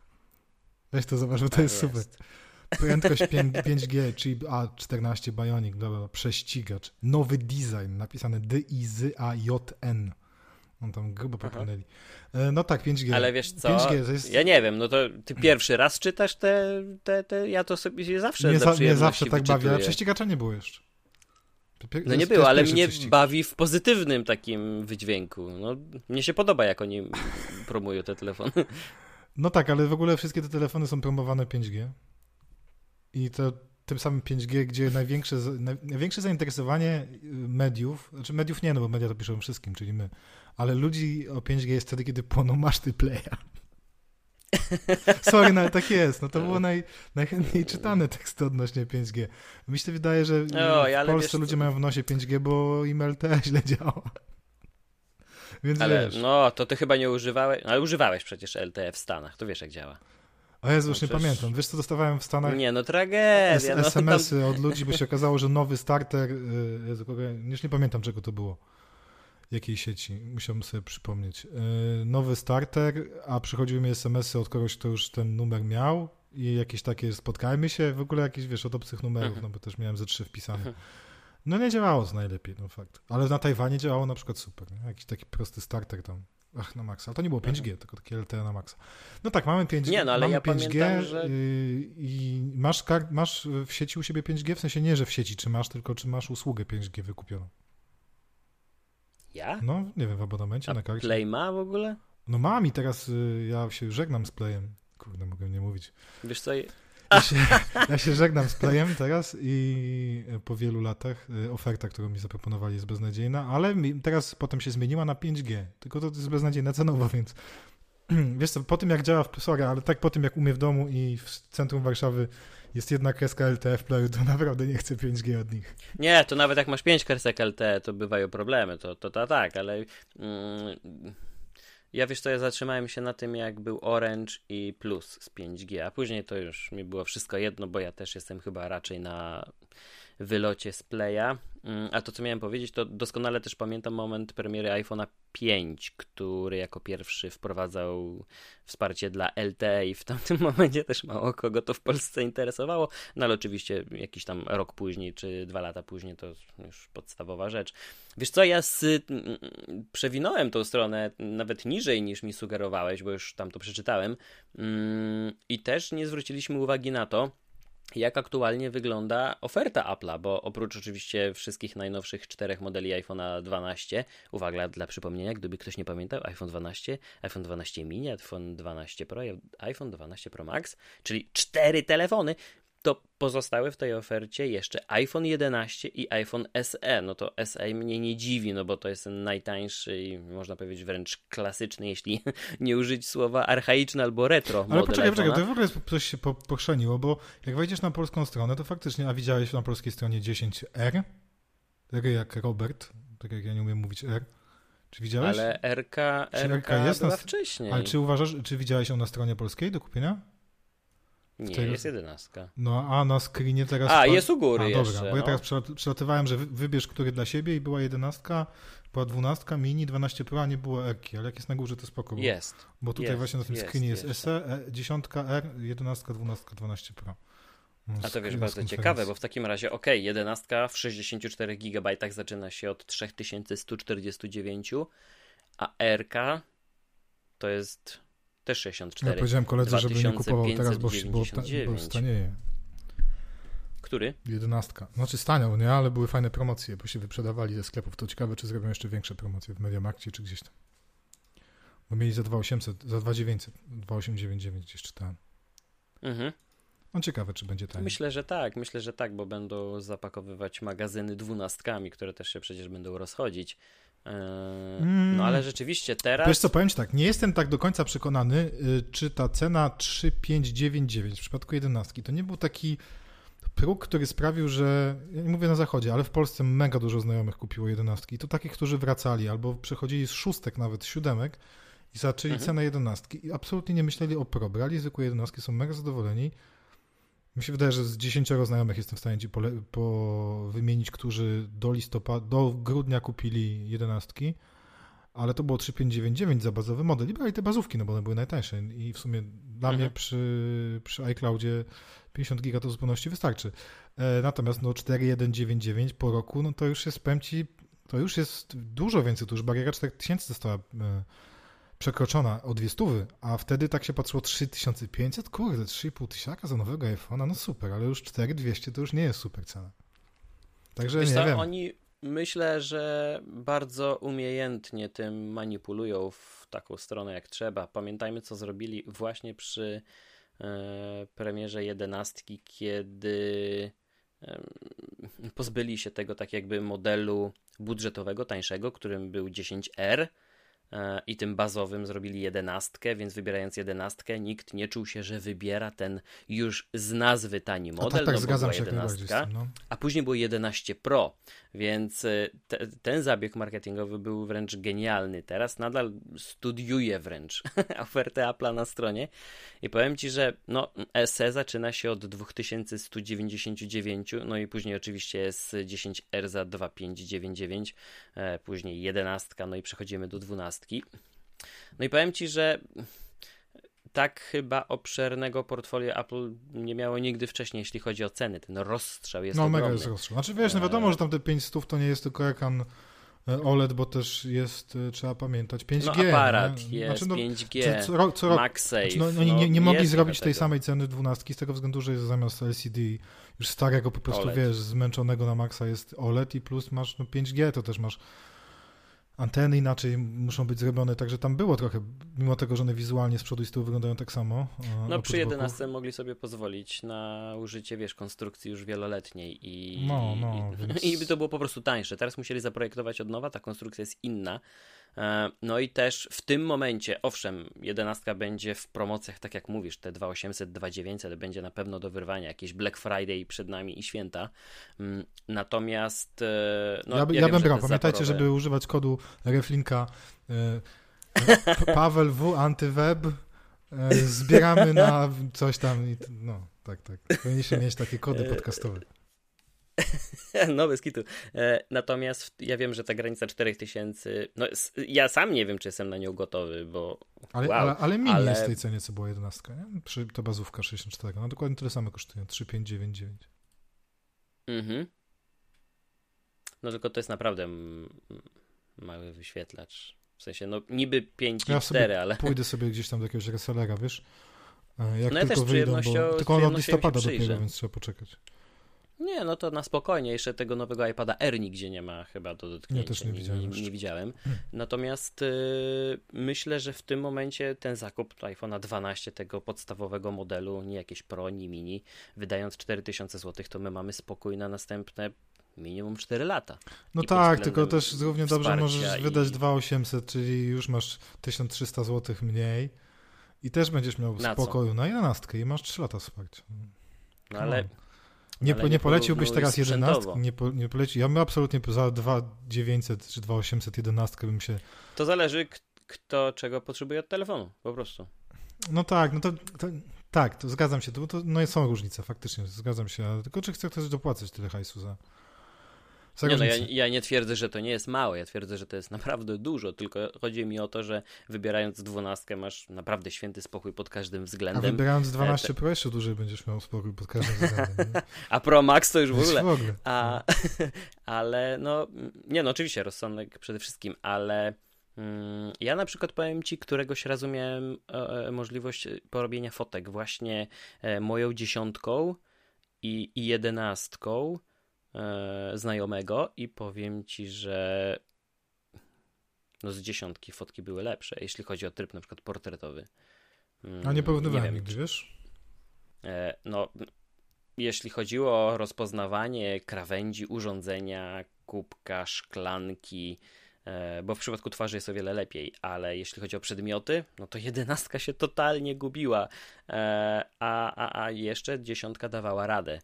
Weź to zobacz, bo to tak jest, jest super. Prędkość 5G, chip A14 Bionic, dobra, prześcigacz. Nowy design, napisane D-I-Z-A-J-N. On tam grubo popłynęli. E, no tak, 5G. Ale wiesz co, 5G jest... ja nie wiem, no to ty pierwszy raz czytasz te, te, te ja to sobie zawsze Nie, za, nie zawsze tak bawię, ale prześcigacza nie było jeszcze. No nie było, ale mnie bawi w pozytywnym takim wydźwięku. No, mnie się podoba, jak oni promują te telefony. No tak, ale w ogóle wszystkie te telefony są promowane 5G. I to tym samym 5G, gdzie największe, największe zainteresowanie y, mediów, znaczy mediów nie, no bo media to piszą wszystkim, czyli my, ale ludzi o 5G jest wtedy, kiedy płoną maszty playa. Sorry, no ale tak jest. No to było naj, najchętniej czytane teksty odnośnie 5G. Mi się wydaje, że w Polsce ludzie mają w nosie 5G, bo im LTE źle działa. Więc ale wiesz. no, to ty chyba nie używałeś, ale używałeś przecież LTE w Stanach, to wiesz jak działa. O Jezu, już no, nie przecież... pamiętam. Wiesz co dostawałem w Stanach? Nie, no tragedia. No, SMS-y tam... od ludzi, bo się okazało, że nowy starter, y, Jezu, już nie pamiętam czego to było jakiej sieci, musiałbym sobie przypomnieć. E, nowy starter, a przychodziły mi smsy od kogoś, kto już ten numer miał i jakieś takie spotkajmy się, w ogóle jakieś, wiesz, od obcych numerów, mhm. no bo też miałem ze trzy wpisane. Mhm. No nie działało to najlepiej, no fakt. Ale na Tajwanie działało na przykład super, nie? Jakiś taki prosty starter tam. Ach, na maksa. Ale to nie było 5G, mhm. tylko takie LTE na maksa. No tak, mamy 5G. Nie, no ale mamy ja 5G pamiętam, że... i masz, masz w sieci u siebie 5G? W sensie nie, że w sieci, czy masz, tylko czy masz usługę 5G wykupioną? Ja? No, nie wiem, w abonamencie A na karcie. Play ma w ogóle? No mam i teraz y, ja się żegnam z Playem. Kurde, mogę nie mówić. Wiesz co... Ja się, ja się żegnam z Playem teraz i po wielu latach y, oferta, którą mi zaproponowali jest beznadziejna, ale teraz potem się zmieniła na 5G. Tylko to jest beznadziejna cenowo, więc wiesz co, po tym jak działa w sorry, ale tak po tym jak umie w domu i w centrum Warszawy jest jedna kreska LTE w playu, to naprawdę nie chcę 5G od nich. Nie, to nawet jak masz 5 kresek LTE, to bywają problemy, to, to, to tak, ale mm, ja wiesz co, ja zatrzymałem się na tym, jak był Orange i Plus z 5G, a później to już mi było wszystko jedno, bo ja też jestem chyba raczej na wylocie z Playa. Mm, a to, co miałem powiedzieć, to doskonale też pamiętam moment premiery iPhone'a 5, który jako pierwszy wprowadzał wsparcie dla LTE i w tamtym momencie też mało kogo to w Polsce interesowało, no ale oczywiście jakiś tam rok później, czy dwa lata później to już podstawowa rzecz. Wiesz co, ja z, mm, przewinąłem tą stronę nawet niżej niż mi sugerowałeś, bo już tam to przeczytałem mm, i też nie zwróciliśmy uwagi na to, jak aktualnie wygląda oferta Apple'a, bo oprócz oczywiście wszystkich najnowszych czterech modeli iPhone'a 12, uwaga dla przypomnienia, gdyby ktoś nie pamiętał, iPhone 12, iPhone 12 mini, iPhone 12 Pro, iPhone 12 Pro Max, czyli cztery telefony, to pozostały w tej ofercie jeszcze iPhone 11 i iPhone SE. No to SE mnie nie dziwi, no bo to jest najtańszy i można powiedzieć wręcz klasyczny, jeśli nie użyć słowa archaiczny albo retro. Ale poczekaj, poczekaj, to w ogóle coś się pochrzeniło, bo jak wejdziesz na polską stronę, to faktycznie, a widziałeś na polskiej stronie 10R? Tak jak Robert, tak jak ja nie umiem mówić R. Czy widziałeś? Ale RK, RK, RK jest była na... wcześniej. Ale czy uważasz, czy widziałeś ją na stronie polskiej do kupienia? Nie, tej... jest jedenastka. No, a na screenie teraz... A, jest u góry a, jeszcze. Dobra, bo ja no. teraz przelatywałem, że wybierz, który dla siebie i była jedenastka, była dwunastka, mini, 12 Pro, a nie było Erki, ale jak jest na górze, to spoko. Bo, jest. Bo tutaj jest, właśnie na tym jest, screenie jest, SE, e, dziesiątka R, jedenastka, dwunastka, 12 Pro. No, a to wiesz, bardzo ciekawe, bo w takim razie, ok, jedenastka w 64 GB zaczyna się od 3149, a RK to jest też 64. Ja powiedziałem koledze, żeby nie kupował teraz, bo, bo, bo stanieje. Który? Jedenastka. Znaczy staniał, nie? Ale były fajne promocje, bo się wyprzedawali ze sklepów. To ciekawe, czy zrobią jeszcze większe promocje w Mediamarkcie, czy gdzieś tam. Bo mieli za 2800, za 2900, 2899 gdzieś czytałem. Mhm. No ciekawe, czy będzie taniej. Myślę, że tak, myślę, że tak, bo będą zapakowywać magazyny dwunastkami, które też się przecież będą rozchodzić. Yy, no ale rzeczywiście teraz. Wiesz co, powiem ci tak, nie jestem tak do końca przekonany, y, czy ta cena 3599 w przypadku 11 to nie był taki próg, który sprawił, że, ja nie mówię na zachodzie, ale w Polsce mega dużo znajomych kupiło 11 i to takich, którzy wracali albo przechodzili z szóstek, nawet siódemek i zaczęli mhm. cenę 11 i absolutnie nie myśleli o pro, brali zwykłe 11, są mega zadowoleni mi się wydaje, że z dziesięcioro znajomych jestem w stanie ci pole, po wymienić, którzy do listopada, do grudnia kupili jedenastki, ale to było 3599 za bazowy model i brali te bazówki, no bo one były najtańsze i w sumie dla mhm. mnie przy, przy iCloudzie 50 giga to w zupełności wystarczy. E, natomiast no 4199 po roku, no to już jest, powiem ci, to już jest dużo więcej, to już bariera 4000 została e, przekroczona o dwie stówy, a wtedy tak się patrzyło 3500, kurde, 3,5 tysiaka za nowego iPhone'a, no super, ale już 4200 to już nie jest super cena. Także Wiesz nie co, wiem. oni myślę, że bardzo umiejętnie tym manipulują w taką stronę jak trzeba. Pamiętajmy, co zrobili właśnie przy e, premierze jedenastki, kiedy pozbyli się tego tak jakby modelu budżetowego, tańszego, którym był 10R e, i tym bazowym zrobili jedenastkę, więc wybierając jedenastkę nikt nie czuł się, że wybiera ten już z nazwy tani A model, tak, tak, no zgadzam się jak najbardziej z 11, tym. No. a później było 11 Pro, więc y, te, ten zabieg marketingowy był wręcz genialny. Teraz nadal studiuję wręcz ofertę Apple'a na stronie i powiem Ci, że no, SE zaczyna się od 2199, no i później oczywiście jest 10R za 2599, e, później 11, no i przechodzimy do 12. No i powiem Ci, że tak chyba obszernego portfolio Apple nie miało nigdy wcześniej, jeśli chodzi o ceny. Ten rozstrzał jest No ogromny. mega jest rozstrzał. Znaczy wiesz, no wiadomo, że tam te 500 to nie jest tylko ekran e, OLED, bo też jest, e, trzeba pamiętać, 5G. No aparat nie? jest, Znaczy, no, 5G, co, co, co MagSafe. Znaczy, no, oni nie, nie no, mogli zrobić tej tego. samej ceny dwunastki z tego względu, że jest zamiast LCD już starego po prostu, OLED. wiesz, zmęczonego na maksa jest OLED i plus masz no, 5G, to też masz anteny inaczej muszą być zrobione, także tam było trochę, mimo tego, że one wizualnie z przodu i z tyłu wyglądają tak samo. No przy boków. 11 mogli sobie pozwolić na użycie, wiesz, konstrukcji już wieloletniej i, No, no, i, więc- i by to było po prostu tańsze. Teraz musieli zaprojektować od nowa, ta konstrukcja jest inna. E, No i też w tym momencie, owszem, 11 będzie w promocjach, tak jak mówisz, te 2800, 2900 będzie na pewno do wyrwania, jakieś Black Friday przed nami i święta. Mm, Natomiast e, no, ja, ja, ja wiem, bym brał. Pamiętajcie, zaporowe- żeby używać kodu reflinka e, Paweł W. Antyweb. Zbieramy na coś tam. I, no, tak, tak. Powinniśmy mieć takie kody podcastowe. No, bez kitu. E, Natomiast ja wiem, że ta granica 4000, no ja sam nie wiem, czy jestem na nią gotowy, bo Ale, wow, ale, ale mini ale- jest w tej cenie, co była 11. Nie? Przy, ta bazówka 64. No dokładnie tyle samo kosztuje. 3599. Mhm. No tylko to jest naprawdę mały wyświetlacz. W sensie, no niby 5 Ja i sobie 4, ale Pójdę sobie gdzieś tam do jakiegoś resellera, wiesz? E, Jak No ja też tylko z wyjdą, bo tylko one od listopada dopiero, więc trzeba poczekać. Nie, no to na spokojnie. Jeszcze tego nowego iPada R nigdzie nie ma chyba do dotknięcia. Ja też nie widziałem Nie, nie widziałem. Hmm. Natomiast y, myślę, że w tym momencie ten zakup iPhone'a 12, tego podstawowego modelu, nie jakieś Pro, nie Mini, wydając 4000 zł, to my mamy spokój na następne minimum 4 lata. No I tak, tylko też równie dobrze możesz i- wydać 2800, czyli już masz 1300 zł mniej i też będziesz miał Na co? spokoju na 11 i masz 3 lata wsparcia. No ale Nie, Ale nie poleciłbyś teraz 11, sprzętowo. nie, po, nie poleci. Ja bym absolutnie za 2900 czy 2800 11 bym się. to zależy, kto czego potrzebuje od telefonu, po prostu. No tak, no to, to tak, to zgadzam się. To, to, no są różnice, faktycznie, zgadzam się. Ale tylko czy chce ktoś dopłacać tyle hajsu za. Za Nie, no, ja, ja nie twierdzę, że to nie jest małe, ja twierdzę, że to jest naprawdę dużo, tylko chodzi mi o to, że wybierając dwunastkę masz naprawdę święty spokój pod każdym A względem. wybierając E, 12 te- Pro jeszcze dłużej będziesz miał spokój pod każdym względem. nie? A Pro Max to już w ogóle. w ogóle. A, ale no, nie no, oczywiście rozsądek przede wszystkim, ale mm, ja na przykład powiem Ci, któregoś razu miałem e, e, możliwość porobienia fotek właśnie e, moją dziesiątką i, i jedenastką e, znajomego i powiem Ci, że no z dziesiątki fotki były lepsze, jeśli chodzi o tryb na przykład portretowy. Mm, A nie porównywałem wiem, nigdy, wiesz? E, No, jeśli chodziło o rozpoznawanie krawędzi urządzenia, kubka, szklanki, e, bo w przypadku twarzy jest o wiele lepiej, ale jeśli chodzi o przedmioty, no to jedenastka się totalnie gubiła, e, a, a, a jeszcze dziesiątka dawała radę.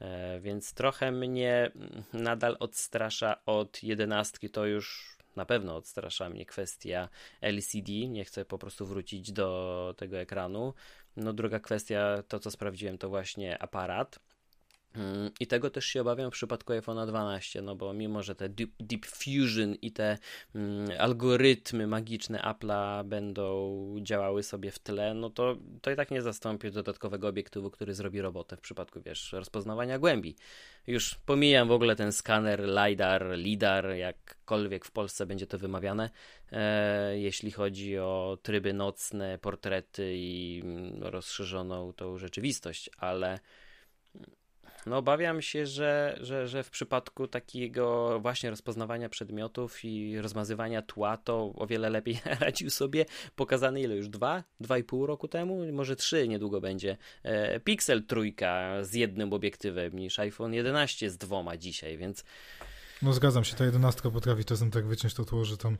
E, Więc trochę mnie nadal odstrasza od jedenastki, to już na pewno odstrasza mnie kwestia LCD. Nie chcę po prostu wrócić do tego ekranu. No druga kwestia, to co sprawdziłem, to właśnie aparat. Mm, I tego też się obawiam w przypadku iPhone'a 12, no bo mimo, że te Deep, deep Fusion i te mm, algorytmy magiczne Apple'a będą działały sobie w tle, no to, to i tak nie zastąpi dodatkowego obiektywu, który zrobi robotę w przypadku, wiesz, rozpoznawania głębi. Już pomijam w ogóle ten skaner LiDAR, LIDAR, jakkolwiek w Polsce będzie to wymawiane, e, jeśli chodzi o tryby nocne, portrety i mm, rozszerzoną tą rzeczywistość, ale No obawiam się, że, że, że w przypadku takiego właśnie rozpoznawania przedmiotów i rozmazywania tła to o wiele lepiej radził sobie pokazany ile już? Dwa? Dwa i pół roku temu? Może trzy niedługo będzie. E, Pixel trójka z jednym obiektywem niż iPhone 11 z dwoma dzisiaj, więc... No zgadzam się, ta jedenastka potrafi czasem tak wyciąć to tło, że tam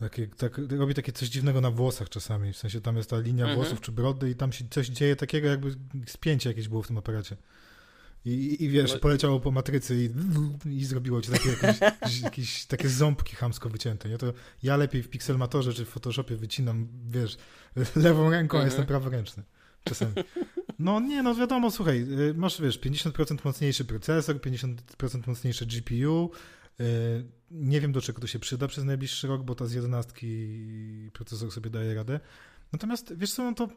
takie, tak, robi takie coś dziwnego na włosach czasami, w sensie tam jest ta linia mhm. włosów czy brody i tam się coś dzieje takiego, jakby spięcie jakieś było w tym aparacie. I, i wiesz, no poleciało po matrycy i, i zrobiło ci takie, jakieś, jakieś, takie ząbki chamsko wycięte. Nie? To ja lepiej w Pixelmatorze czy w Photoshopie wycinam, wiesz, lewą ręką, a jestem mhm. praworęczny. Czasami. No nie, no wiadomo, słuchaj, y, masz, wiesz, 50% mocniejszy procesor, 50% mocniejsze GPU, y, nie wiem, do czego to się przyda przez najbliższy rok, bo ta z 11 procesor sobie daje radę. Natomiast, wiesz co, no to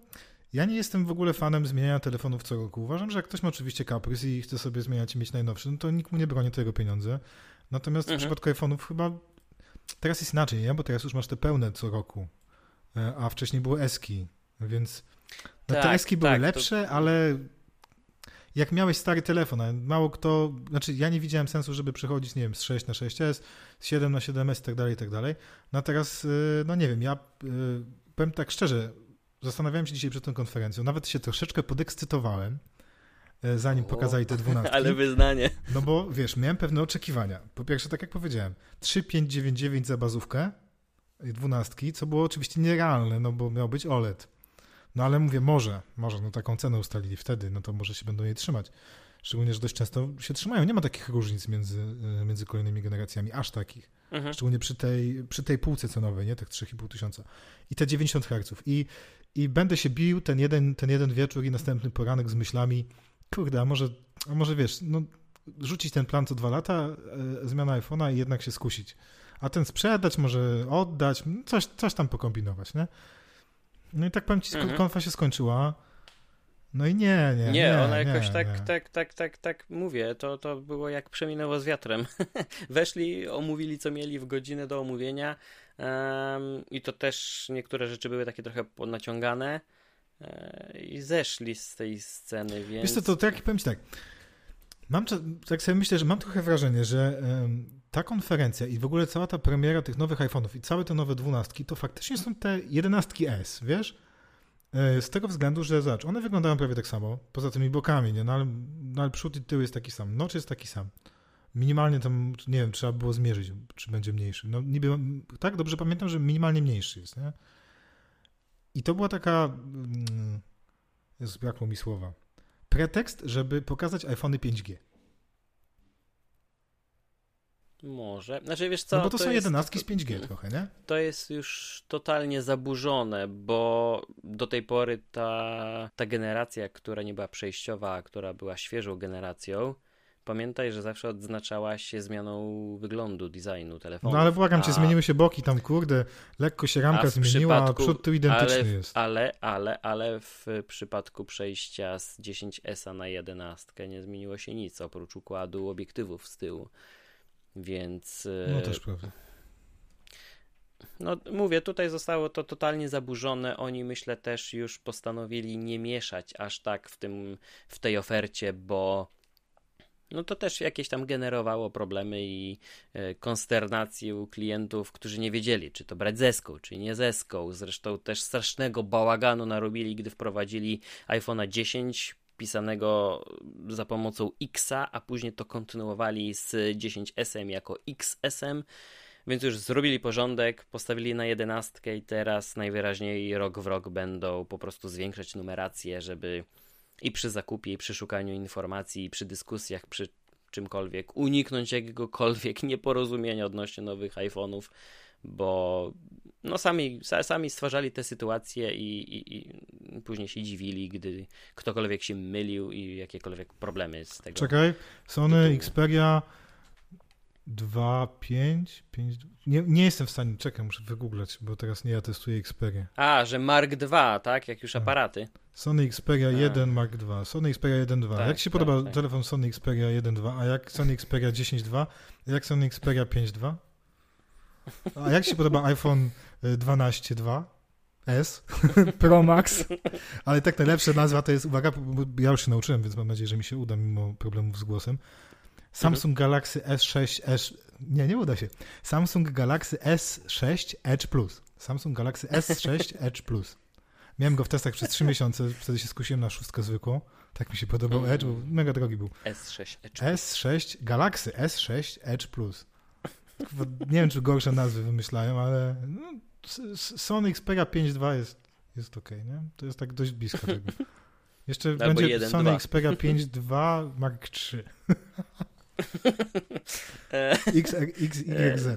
ja nie jestem w ogóle fanem zmieniania telefonów co roku. Uważam, że jak ktoś ma oczywiście kaprys i chce sobie zmieniać i mieć najnowszy, no to nikt mu nie broni tego pieniądze. Natomiast mhm. w przypadku iPhone'ów chyba teraz jest inaczej, nie? Bo teraz już masz te pełne co roku, e, a wcześniej były eski, więc no, tak, te eski były tak, lepsze, to... ale jak miałeś stary telefon, a mało kto, znaczy ja nie widziałem sensu, żeby przechodzić, nie wiem, z 6 na 6S, z 7 na 7S i tak dalej, i tak dalej. No teraz, y, no nie wiem, ja y, powiem tak szczerze, zastanawiałem się dzisiaj przed tą konferencją, nawet się troszeczkę podekscytowałem, y, zanim o, pokazali te dwunastki. Ale wyznanie. No bo wiesz, miałem pewne oczekiwania. Po pierwsze, tak jak powiedziałem, 3599 za bazówkę dwunastki, co było oczywiście nierealne, no bo miał być OLED. No ale mówię, może, może, no taką cenę ustalili wtedy, no to może się będą jej trzymać. Szczególnie, że dość często się trzymają. Nie ma takich różnic między, e, między kolejnymi generacjami, aż takich. Mhm. Szczególnie przy tej, przy tej półce cenowej, nie? Tak 3,5 tysiąca. I te 90 Hz. I, I będę się bił ten jeden, ten jeden wieczór i następny poranek z myślami, kurde, a może, a może wiesz, no rzucić ten plan co dwa lata, e, zmiana iPhone'a i jednak się skusić. A ten sprzedać, może oddać, coś, coś tam pokombinować, nie? No i tak powiem ci, mhm. konfa się skończyła. No i nie, nie. Nie, nie ona jakoś nie, tak, nie. tak, tak, tak, tak mówię. To, to było jak przeminęło z wiatrem. Weszli, omówili co mieli w godzinę do omówienia i to też niektóre rzeczy były takie trochę naciągane um, i zeszli z tej sceny, więc... Wiesz co, to, to jak powiem ci tak, mam, tak sobie myślę, że mam trochę wrażenie, że ta konferencja i w ogóle cała ta premiera tych nowych iPhone'ów i całe te nowe dwunastki, to faktycznie są te jedenastki S, wiesz? E, z tego względu, że zobacz, one wyglądają prawie tak samo, poza tymi bokami, nie? No ale, no ale przód i tył jest taki sam, nocz jest taki sam. Minimalnie tam, nie wiem, trzeba było zmierzyć, czy będzie mniejszy. No niby, tak, dobrze pamiętam, że minimalnie mniejszy jest, nie? I to była taka, mm, jest, brakło mi słowa, pretekst, żeby pokazać iPhony 5G. Może. Znaczy, wiesz co? No bo to, to są jedenastki z 5G trochę, nie? To jest już totalnie zaburzone, bo do tej pory ta, ta generacja, która nie była przejściowa, a która była świeżą generacją, pamiętaj, że zawsze odznaczała się zmianą wyglądu, designu telefonu. No ale błagam a... cię, zmieniły się boki tam, kurde, lekko się ramka a zmieniła, a przód tu identyczny ale, jest. Ale, ale, ale w przypadku przejścia z 10S na 11 nie zmieniło się nic, oprócz układu obiektywów z tyłu. Więc. No też prawda. No mówię, tutaj zostało to totalnie zaburzone. Oni myślę też już postanowili nie mieszać aż tak w tym w tej ofercie, bo no to też jakieś tam generowało problemy i e, konsternację u klientów, którzy nie wiedzieli, czy to brać zeską, czy nie zeską. Zresztą też strasznego bałaganu narobili, gdy wprowadzili iPhone'a 10 pisanego za pomocą Xa, a później to kontynuowali z 10SM jako XSM. Więc już zrobili porządek, postawili na jedenastkę i teraz najwyraźniej rok w rok będą po prostu zwiększać numerację, żeby i przy zakupie, i przy szukaniu informacji, i przy dyskusjach, przy czymkolwiek uniknąć jakiegokolwiek nieporozumienia odnośnie nowych iPhone'ów, bo no sami, sami stwarzali te sytuacje i, i, i, później się dziwili, gdy ktokolwiek się mylił i jakiekolwiek problemy z tego. Czekaj, Sony tytułu. Xperia 2, 5, 5. Nie, nie jestem w stanie, czekaj, muszę wygooglać, bo teraz nie ja testuję Xperia. A, że Mark II, tak? Jak już tak. aparaty. Sony Xperia 1 Mark II. Sony Xperia 1.2. Tak, jak Ci tak, podoba tak. telefon Sony Xperia 1.2, a jak Sony Xperia 10.2, a jak Sony Xperia 5.2? A jak się podoba iPhone 12.2? S, Pro Max, ale tak najlepsza nazwa to jest, uwaga, bo ja już się nauczyłem, więc mam nadzieję, że mi się uda mimo problemów z głosem. Samsung mhm. Galaxy S6 Edge, nie, nie uda się. Samsung Galaxy S6 Edge Plus. Samsung Galaxy S6 Edge Plus. Miałem go w testach przez 3 miesiące, wtedy się skusiłem na szóstkę zwykłą. Tak mi się podobał mm. Edge, bo mega drogi był. S6 Edge. S6 Galaxy S6 Edge Plus. Nie wiem, czy gorsze nazwy wymyślają, ale no, Sony Xperia 5.2 jest, jest ok, nie? To jest tak dość blisko tego. Jeszcze Albo będzie 1, Sony 2. Xperia 5.2 Mark 3. X, X, YZ.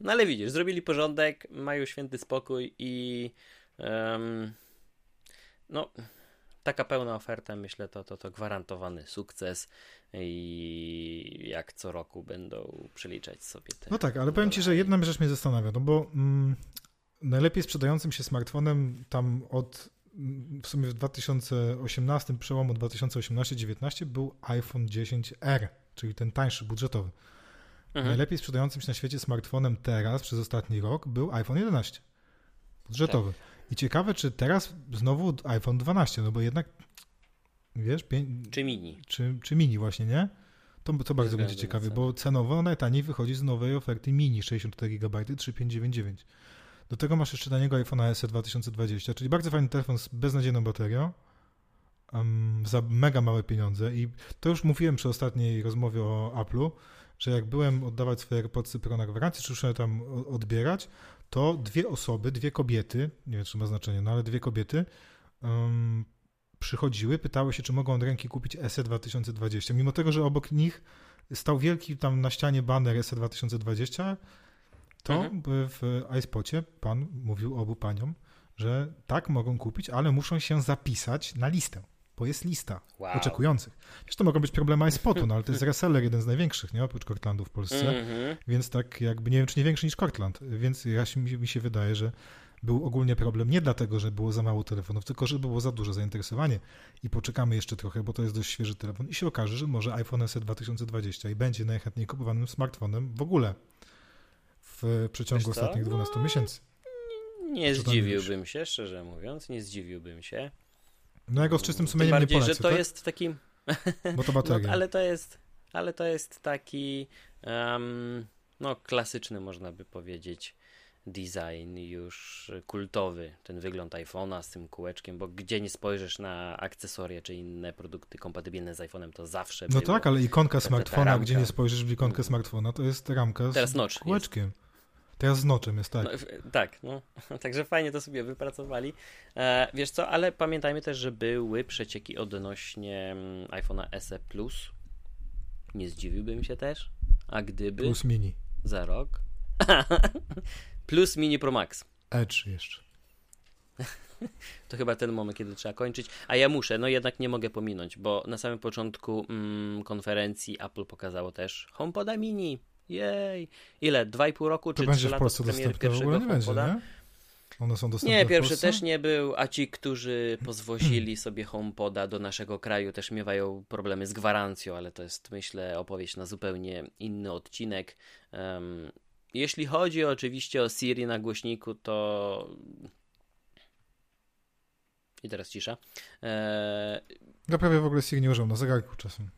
No ale widzisz, zrobili porządek, mają święty spokój i um, no taka pełna oferta, myślę, to, to, to gwarantowany sukces i jak co roku będą przeliczać sobie te. No tak, ale powiem Ci, że jedna rzecz mnie zastanawia, no bo mm, najlepiej sprzedającym się smartfonem tam od mm, w sumie w 2018, przełomu 2018-19 był iPhone 10R, czyli ten tańszy, budżetowy. Mhm. Najlepiej sprzedającym się na świecie smartfonem teraz przez ostatni rok był iPhone 11. Budżetowy. Tak. I ciekawe, czy teraz znowu iPhone 12, no bo jednak wiesz, pię... czy mini. Czy, czy mini właśnie, nie? To, to bardzo będzie ciekawe, bo cenowo najtaniej wychodzi z nowej oferty mini 64 GB 3599. Do tego masz jeszcze taniego iPhone SE 2020, czyli bardzo fajny telefon z beznadziejną baterią, um, za mega małe pieniądze. I to już mówiłem przy ostatniej rozmowie o Apple'u, że jak byłem oddawać swoje AirPodsy Pro na gwarancję, czy już tam odbierać, to dwie osoby, dwie kobiety, nie wiem czy ma znaczenie, no ale dwie kobiety um, przychodziły, pytały się, czy mogą od ręki kupić SE 2020, mimo tego, że obok nich stał wielki tam na ścianie banner SE 2020, to mhm. w iSpocie pan mówił obu paniom, że tak mogą kupić, ale muszą się zapisać na listę bo jest lista wow. oczekujących. Wiesz, to mogą być problemy iSpotu, no ale to jest reseller, jeden z największych, nie? Oprócz Cortlandu w Polsce, mm -hmm. więc tak jakby, nie wiem, czy nie większy niż Cortland, więc ja się, mi się wydaje, że był ogólnie problem nie dlatego, że było za mało telefonów, tylko że było za duże zainteresowanie i poczekamy jeszcze trochę, bo to jest dość świeży telefon i się okaże, że może iPhone SE 2020 i będzie najchętniej kupowanym smartfonem w ogóle w przeciągu ostatnich 12 no, miesięcy. Nie zdziwiłbym się, szczerze mówiąc, nie zdziwiłbym się. No ja go z czystym sumieniem Tym bardziej, nie polecę, że to tak? jest taki... Bo to bateria. No, ale to jest, ale to jest taki um, no klasyczny można by powiedzieć design już kultowy, ten wygląd iPhone'a z tym kółeczkiem, bo gdzie nie spojrzysz na akcesoria czy inne produkty kompatybilne z iPhone'em, to zawsze No tak, ale ikonka smartfona, gdzie nie spojrzysz w ikonkę smartfona, to jest ramka z Teraz notch kółeczkiem. Jest. Teraz z noczem jest, tak. No, tak, no. Także fajnie to sobie wypracowali. E, wiesz co, ale pamiętajmy też, że były przecieki odnośnie mm, iPhone'a SE Plus. Nie zdziwiłbym się też. A gdyby. Plus mini. Za rok. Plus mini Pro Max. Edge jeszcze. to chyba ten moment, kiedy trzeba kończyć. A ja muszę, no jednak nie mogę pominąć, bo na samym początku mm, konferencji Apple pokazało też HomePoda Mini. Jej! Ile? Dwa i pół roku to czy trzy lata od premiery pierwszego nie będzie, nie? One są dostępne Nie, pierwszy też nie był, a ci, którzy pozwolili sobie HomePoda do naszego kraju też miewają problemy z gwarancją, ale to jest myślę opowieść na zupełnie inny odcinek. Um, jeśli chodzi oczywiście o Siri na głośniku, to i teraz cisza. Eee... Ja prawie w ogóle Siri nie używam na zegarku czasem.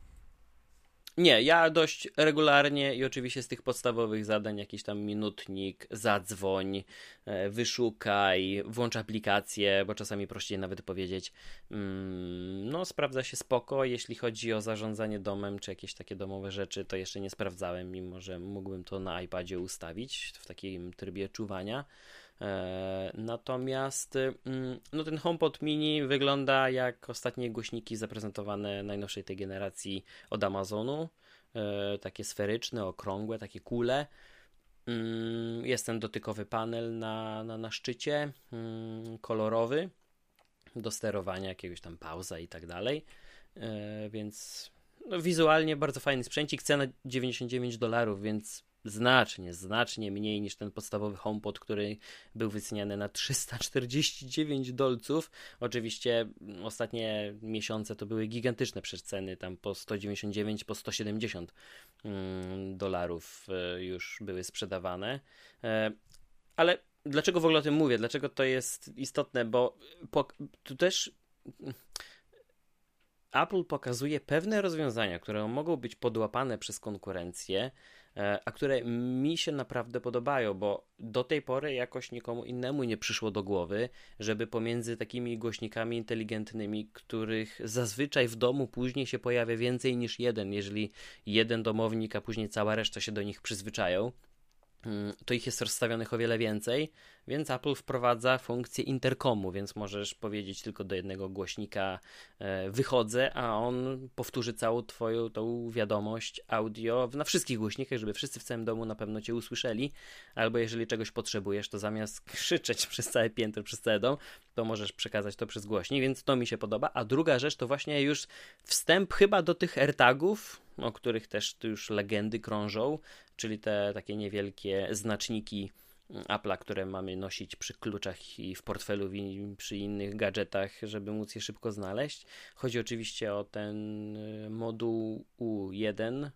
Nie, ja dość regularnie i oczywiście z tych podstawowych zadań jakiś tam minutnik, zadzwoń, e, wyszukaj, włącz aplikację, bo czasami prościej nawet powiedzieć. Mm, no, sprawdza się spoko. Jeśli chodzi o zarządzanie domem czy jakieś takie domowe rzeczy, to jeszcze nie sprawdzałem, mimo że mógłbym to na iPadzie ustawić w takim trybie czuwania. E, natomiast mm, no ten HomePod Mini wygląda jak ostatnie głośniki zaprezentowane najnowszej tej generacji od Amazonu. E, takie sferyczne, okrągłe, takie kule. Mm, jest ten dotykowy panel na, na, na szczycie, mm, kolorowy, do sterowania jakiegoś tam pauza i tak dalej. E, więc no, wizualnie bardzo fajny sprzęcik, cena 99 dolarów, więc znacznie, znacznie mniej niż ten podstawowy HomePod, który był wyceniany na 349 dolców. Oczywiście ostatnie miesiące to były gigantyczne przeceny, tam po 199, po 170 mm, dolarów e, już były sprzedawane. E, ale dlaczego w ogóle o tym mówię? Dlaczego to jest istotne? Bo po, tu też Apple pokazuje pewne rozwiązania, które mogą być podłapane przez konkurencję, a które mi się naprawdę podobają, bo do tej pory jakoś nikomu innemu nie przyszło do głowy, żeby pomiędzy takimi głośnikami inteligentnymi, których zazwyczaj w domu później się pojawia więcej niż jeden, jeżeli jeden domownik, a później cała reszta się do nich przyzwyczają, to ich jest rozstawionych o wiele więcej, więc Apple wprowadza funkcję interkomu, więc możesz powiedzieć tylko do jednego głośnika e, wychodzę, a on powtórzy całą twoją tą wiadomość audio na wszystkich głośnikach, żeby wszyscy w całym domu na pewno cię usłyszeli, albo jeżeli czegoś potrzebujesz, to zamiast krzyczeć przez całe piętro, przez cały dom, to możesz przekazać to przez głośnik, więc to mi się podoba. A druga rzecz to właśnie już wstęp chyba do tych AirTagów, o których też tu już legendy krążą, czyli te takie niewielkie znaczniki Apple'a, które mamy nosić przy kluczach i w portfelu i przy innych gadżetach, żeby móc je szybko znaleźć. Chodzi oczywiście o ten y, moduł U1, mm,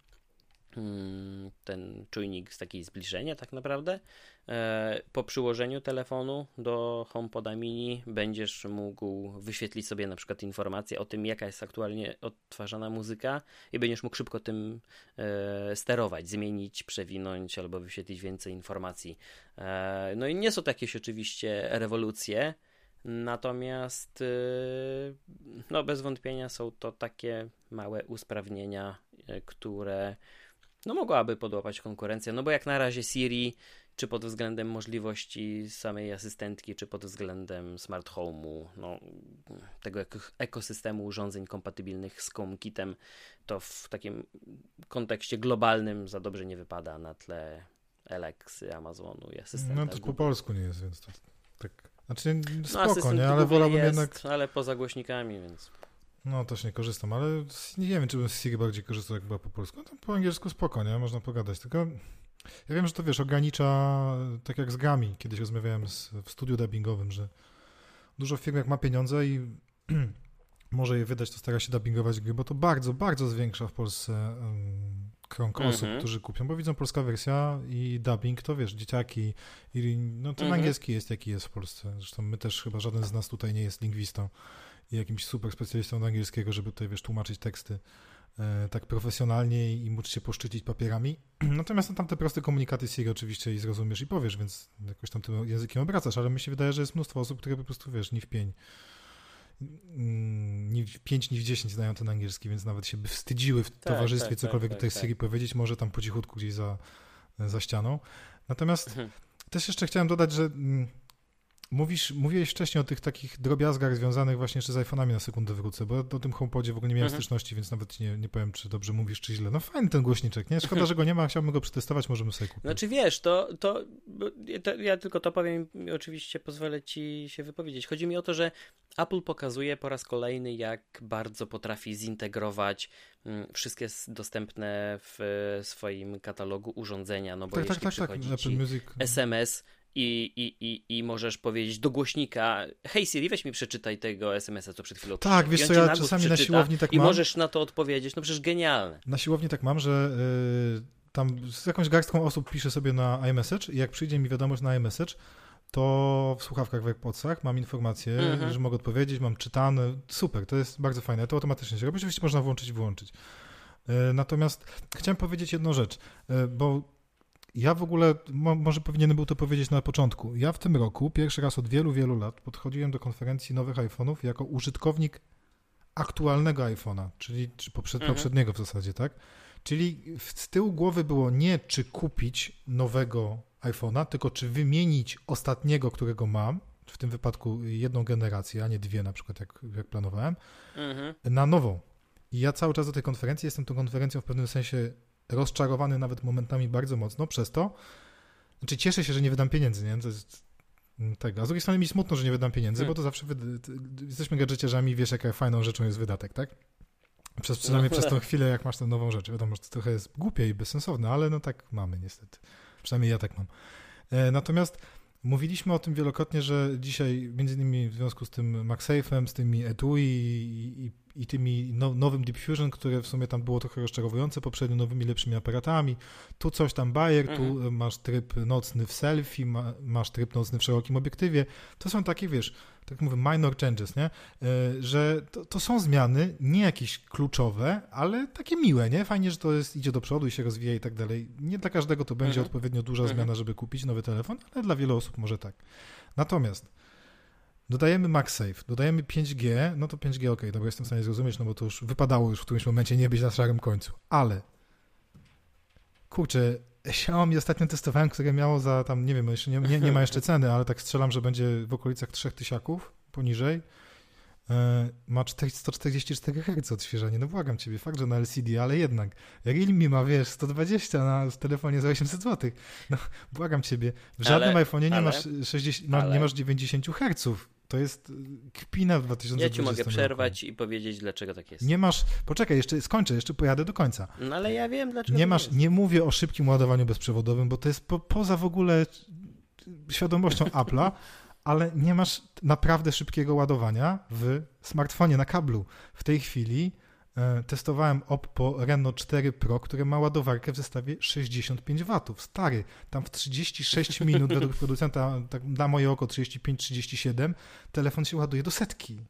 ten czujnik z takiej zbliżenia tak naprawdę. E, po przyłożeniu telefonu do HomePoda mini będziesz mógł wyświetlić sobie na przykład informację o tym, jaka jest aktualnie odtwarzana muzyka i będziesz mógł szybko tym e, sterować, zmienić, przewinąć albo wyświetlić więcej informacji. E, no i nie są to jakieś oczywiście rewolucje, natomiast no bez wątpienia są to takie małe usprawnienia, które no mogłaby podłapać konkurencję, no bo jak na razie Siri czy pod względem możliwości samej asystentki, czy pod względem smart home'u, no, tego ekosystemu urządzeń kompatybilnych z HomeKitem, to w takim kontekście globalnym za dobrze nie wypada na tle Alexy, Amazonu i asystenta. No to po polsku nie jest, więc to tak... Znaczy no, spoko, no, nie? Ale wolałbym jest, jednak... ale poza głośnikami, więc... No, też nie korzystam, ale nie wiem, czy bym z Siri bardziej korzystał, jak była po polsku. No, po angielsku spoko, nie? Można pogadać, tylko ja wiem, że to wiesz, ogranicza, tak jak z grami. Kiedyś rozmawiałem z, w studiu dubbingowym, że dużo firm jak ma pieniądze i może je wydać, to stara się dubbingować gry, bo to bardzo, bardzo zwiększa w Polsce um, krąg osób, mm -hmm. którzy kupią, bo widzą polska wersja i dubbing, to wiesz, dzieciaki, i, no ten mm -hmm. angielski jest jaki jest w Polsce. Zresztą my też chyba żaden z nas tutaj nie jest lingwistą i jakimś super specjalistą od angielskiego, żeby tutaj, wiesz, tłumaczyć teksty. E, tak profesjonalnie i móc się poszczycić papierami. Natomiast no, tam te proste komunikaty Siri oczywiście i zrozumiesz i powiesz, więc jakoś tam tym językiem obracasz, ale mi się wydaje, że jest mnóstwo osób, które po prostu, wiesz, ni w pień, mm, ni w pięć, ni w dziesięć znają ten angielski, więc nawet się by wstydziły w tak, towarzystwie tak, cokolwiek tak, tutaj tak, Siri powiedzieć, może tam po cichutku gdzieś za, za ścianą. Natomiast mhm. też jeszcze chciałem dodać, że mm, Mówisz, mówiłeś wcześniej o tych takich drobiazgach związanych właśnie jeszcze z iPhone'ami na sekundę wrócę, bo o tym HomePodzie w ogóle nie miałem mhm. styczności, więc nawet nie, nie powiem, czy dobrze mówisz, czy źle. No fajny ten głośniczek, nie? Szkoda, że go nie ma, chciałbym go przetestować, możemy sobie kupić. Znaczy wiesz, to, to, to ja tylko to powiem i oczywiście pozwolę ci się wypowiedzieć. Chodzi mi o to, że Apple pokazuje po raz kolejny, jak bardzo potrafi zintegrować mm, wszystkie dostępne w swoim katalogu urządzenia, no bo tak, jeśli tak, tak, tak. przychodzi tak. SMS i, i, i, i możesz powiedzieć do głośnika hej Siri, weź mi przeczytaj tego SMS-a, co przed chwilą Tak, wiesz co, ja na czasami na siłowni tak i mam. I możesz na to odpowiedzieć, no przecież genialne. Na siłowni tak mam, że yy, tam z jakąś garstką osób piszę sobie na iMessage i jak przyjdzie mi wiadomość na iMessage, to w słuchawkach w AirPodsach mam informację, mhm. że mogę odpowiedzieć, mam czytane, super, to jest bardzo fajne, to automatycznie się robi, oczywiście można włączyć i wyłączyć. Yy, natomiast chciałem powiedzieć jedną rzecz, yy, bo ja w ogóle, mo, może powinienem był to powiedzieć na początku. Ja w tym roku, pierwszy raz od wielu, wielu lat, podchodziłem do konferencji nowych iPhone'ów jako użytkownik aktualnego iPhone'a, czyli czy poprzed, mhm. poprzedniego w zasadzie, tak? Czyli z tyłu głowy było nie czy kupić nowego iPhone'a, tylko czy wymienić ostatniego, którego mam, w tym wypadku jedną generację, a nie dwie na przykład, jak, jak planowałem, mhm. na nową. I ja cały czas do tej konferencji jestem tą konferencją w pewnym sensie rozczarowany nawet momentami bardzo mocno przez to. Znaczy cieszę się, że nie wydam pieniędzy, nie? To jest tego. A z drugiej strony mi smutno, że nie wydam pieniędzy, hmm. bo to zawsze jesteśmy gadżeciarzami, wiesz jaka fajną rzeczą jest wydatek, tak? Przez, przynajmniej no. przez tą chwilę, jak masz tę nową rzecz. Wiadomo, że to trochę jest głupie i bezsensowne, ale no tak mamy niestety. Przynajmniej ja tak mam. E, natomiast mówiliśmy o tym wielokrotnie, że dzisiaj między innymi w związku z tym MagSafe'em, z tymi etui i, i i tymi no, nowym Deep Fusion, które w sumie tam było trochę rozczarowujące poprzednio nowymi, lepszymi aparatami. Tu coś tam Bayer, mhm. tu masz tryb nocny w selfie, ma, masz tryb nocny w szerokim obiektywie. To są takie, wiesz, tak mówię, minor changes, nie? E, że to, to, są zmiany, nie jakieś kluczowe, ale takie miłe, nie? Fajnie, że to jest, idzie do przodu i się rozwija i tak dalej. Nie dla każdego to będzie mhm. odpowiednio duża mhm. zmiana, żeby kupić nowy telefon, ale dla wielu osób może tak. Natomiast dodajemy MagSafe, dodajemy 5G, no to 5G ok, dobra, jestem w stanie zrozumieć, no bo to już wypadało już w którymś momencie nie być na szarym końcu, ale kurczę, Xiaomi ostatnio testowałem, które miało za tam, nie wiem, jeszcze nie, nie, nie ma jeszcze ceny, ale tak strzelam, że będzie w okolicach 3000 poniżej. E, ma 144 Hz odświeżanie. No błagam ciebie, fakt, że na LCD, ale jednak. Realme ma, wiesz, 120 na telefonie za 800 zł. No błagam ciebie, w żadnym ale, iPhone'ie nie, ale, masz 60, ale, nie masz 90 Hz. To jest y, kpina w 2020 Ja ci mogę przerwać roku. i powiedzieć, dlaczego tak jest. Nie masz, poczekaj, jeszcze skończę, jeszcze pojadę do końca. No ale ja wiem, dlaczego Nie masz, nie mówię o szybkim ładowaniu bezprzewodowym, bo to jest po, poza w ogóle świadomością Apple'a, ale nie masz naprawdę szybkiego ładowania w smartfonie na kablu. W tej chwili testowałem Oppo Reno 4 Pro, które ma ładowarkę w zestawie 65 W. Stary, tam w 36 minut według producenta, tak na moje oko 35-37, telefon się ładuje do setki.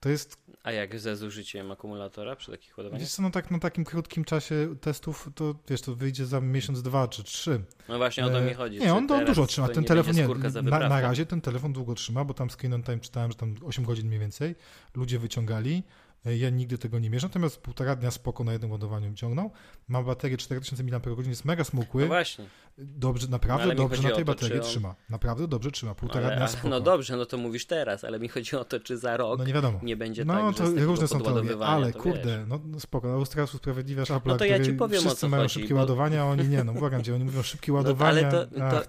To jest a jak ze zużyciem akumulatora przy takich ładowaniach? Wiesz co, no tak na takim krótkim czasie testów, to wiesz, to wyjdzie za miesiąc, dwa czy trzy. No właśnie o to mi chodzi. Nie, on, on dużo trzyma. Ten telefon, nie, na, na razie ten telefon długo trzyma, bo tam screen on time czytałem, że tam 8 godzin mniej więcej. Ludzie wyciągali. E, ja nigdy tego nie mierzę, natomiast półtora dnia spoko na jednym ładowaniu ciągnął. Ma baterię 4000 mAh, jest mega smukły. No właśnie. Dobrze, naprawdę no, dobrze na tej to, baterii on... trzyma. Naprawdę dobrze trzyma. Półtora ale, dnia spoko. No dobrze, no to mówisz teraz, ale mi chodzi o to, czy za rok no nie, wiadomo. nie będzie no, tak, No to różne są teorie, ale kurde, no, no spoko, no teraz usprawiedliwiasz Apple, no to ja ci powiem, wszyscy mają chodzi, szybkie bo... ładowania, a oni nie, no błagam cię, oni mówią szybkie ładowania. No, ale to, to... Ach,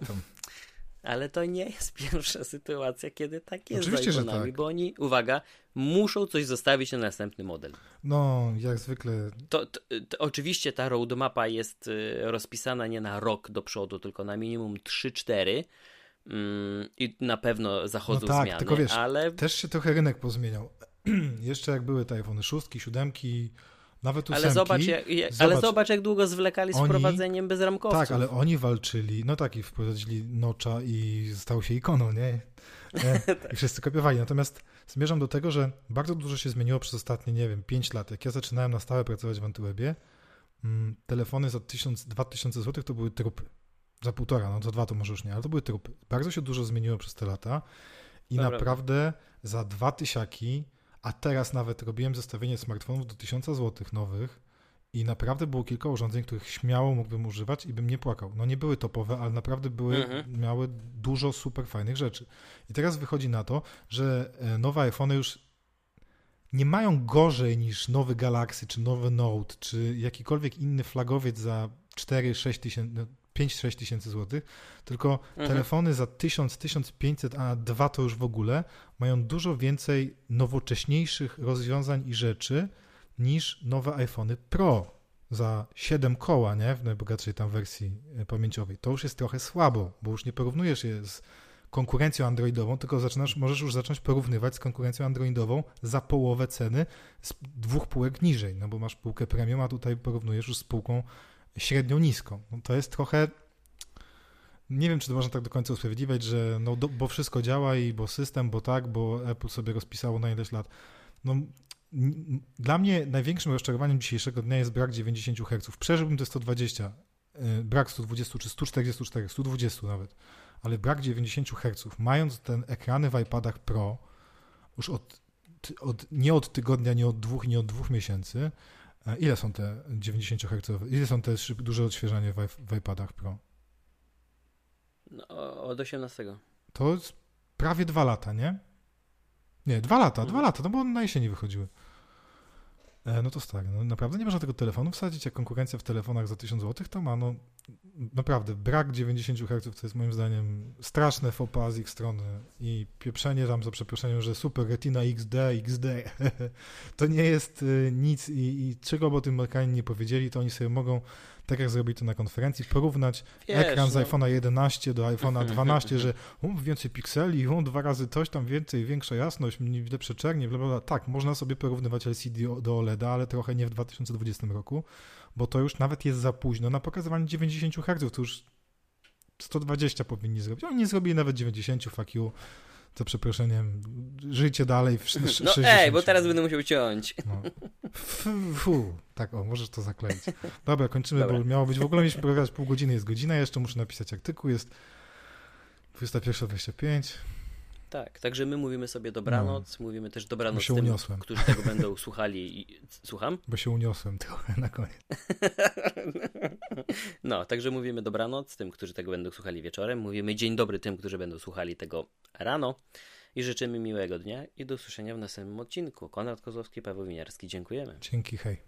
ale to nie jest pierwsza sytuacja, kiedy tak jest Oczywiście, z iPhone'ami, tak. bo oni, uwaga, muszą coś zostawić na następny model. No, jak zwykle. To, to, to oczywiście ta roadmapa jest y, rozpisana nie na rok do przodu, tylko na minimum 3-4 mm, i na pewno zachodzą no tak, zmiany, tylko wiesz, ale... też się trochę rynek pozmieniał. Jeszcze jak były te iPhone 6, 7, nawet ósemki. Ale zobacz, jak, zobacz, ale zobacz, jak długo zwlekali z oni, wprowadzeniem bezramkowców. Tak, ale oni walczyli, no tak, i wprowadzili Nocza i stał się ikoną, nie? I wszyscy kopiowali. Natomiast zmierzam do tego, że bardzo dużo się zmieniło przez ostatnie, nie wiem, 5 lat. Jak ja zaczynałem na stałe pracować w Antywebie, mm, telefony za 1000-2000 zł to były trupy. Za półtora, no za dwa to może już nie, ale to były trupy. Bardzo się dużo zmieniło przez te lata i Dobra. naprawdę za dwa tysiaki a teraz nawet robiłem zestawienie smartfonów do 1000 zł nowych i naprawdę było kilka urządzeń, których śmiało mógłbym używać i bym nie płakał. No nie były topowe, ale naprawdę były, mhm. miały dużo super fajnych rzeczy. I teraz wychodzi na to, że e, nowe iPhony już nie mają gorzej niż nowy Galaxy, czy nowy Note, czy jakikolwiek inny flagowiec za 4-6 tysięcy, no, 5-6 tysięcy złotych, tylko mhm. telefony za 1000, 1500, a dwa to już w ogóle, mają dużo więcej nowocześniejszych rozwiązań i rzeczy niż nowe iPhony Pro za 7 koła, nie? W najbogatszej tam wersji e, pamięciowej. To już jest trochę słabo, bo już nie porównujesz je z konkurencją androidową, tylko zaczynasz, możesz już zacząć porównywać z konkurencją androidową za połowę ceny z dwóch półek niżej, no bo masz półkę premium, a tutaj porównujesz już z półką średnią niską. No to jest trochę. Nie wiem, czy to można tak do końca usprawiedliwiać, że no, do, bo wszystko działa i bo system, bo tak, bo Apple sobie rozpisało na ileś lat. No, dla mnie największym rozczarowaniem dzisiejszego dnia jest brak 90 Hz. Przeżyłbym te 120, y, brak 120 czy 144, 120 nawet, ale brak 90 Hz, mając ten ekrany w iPadach Pro już od, od, nie od tygodnia, nie od dwóch, nie od dwóch miesięcy, Ile są te 90 Hz? Ile są te duże odświeżanie w, w iPadach Pro? No, od 18. To prawie dwa lata, nie? Nie, dwa lata, dwa mhm. lata, no bo na jesieni wychodziły. E, no to stary, no naprawdę nie można tego telefonu wsadzić, jak konkurencja w telefonach za 1000 zł to ma, no naprawdę, brak 90 Hz to jest moim zdaniem straszne pas z ich strony i pieprzenie tam za przeproszeniem, że super Retina XD, XD, to nie jest y, nic i, i czego by o tym Amerykanie nie powiedzieli, to oni sobie mogą tak jak zrobili to na konferencji, porównać Wiesz, ekran z no. iPhone'a 11 do iPhone'a 12, że um, więcej pikseli, um, dwa razy coś tam więcej, większa jasność, mniej lepsze czernie, bla, bla, bla. Tak, można sobie porównywać LCD do OLEDa, ale trochę nie w 2020 roku, bo to już nawet jest za późno na pokazywanie 90 Hz, to już 120 powinni zrobić. Oni nie zrobili nawet 90, fuck you. To przeproszeniem, żyjcie dalej w sz- sz- No 60. ej, bo teraz będę musiał ciąć. No. Fu. Tak, o, możesz to zakleić. Dobra, kończymy, Dobra. bo miało być, w ogóle mieliśmy programować pół godziny, jest godzina, jeszcze muszę napisać artykuł, jest 21.25. Tak, także my mówimy sobie dobranoc, mówimy też dobranoc tym, uniosłem. którzy tego będą słuchali. I... Słucham? Bo się uniosłem trochę na koniec. No, także mówimy dobranoc tym, którzy tego będą słuchali wieczorem. Mówimy dzień dobry tym, którzy będą słuchali tego rano. I życzymy miłego dnia i do usłyszenia w następnym odcinku. Konrad Kozłowski, Paweł Winiarski. Dziękujemy. Dzięki, hej.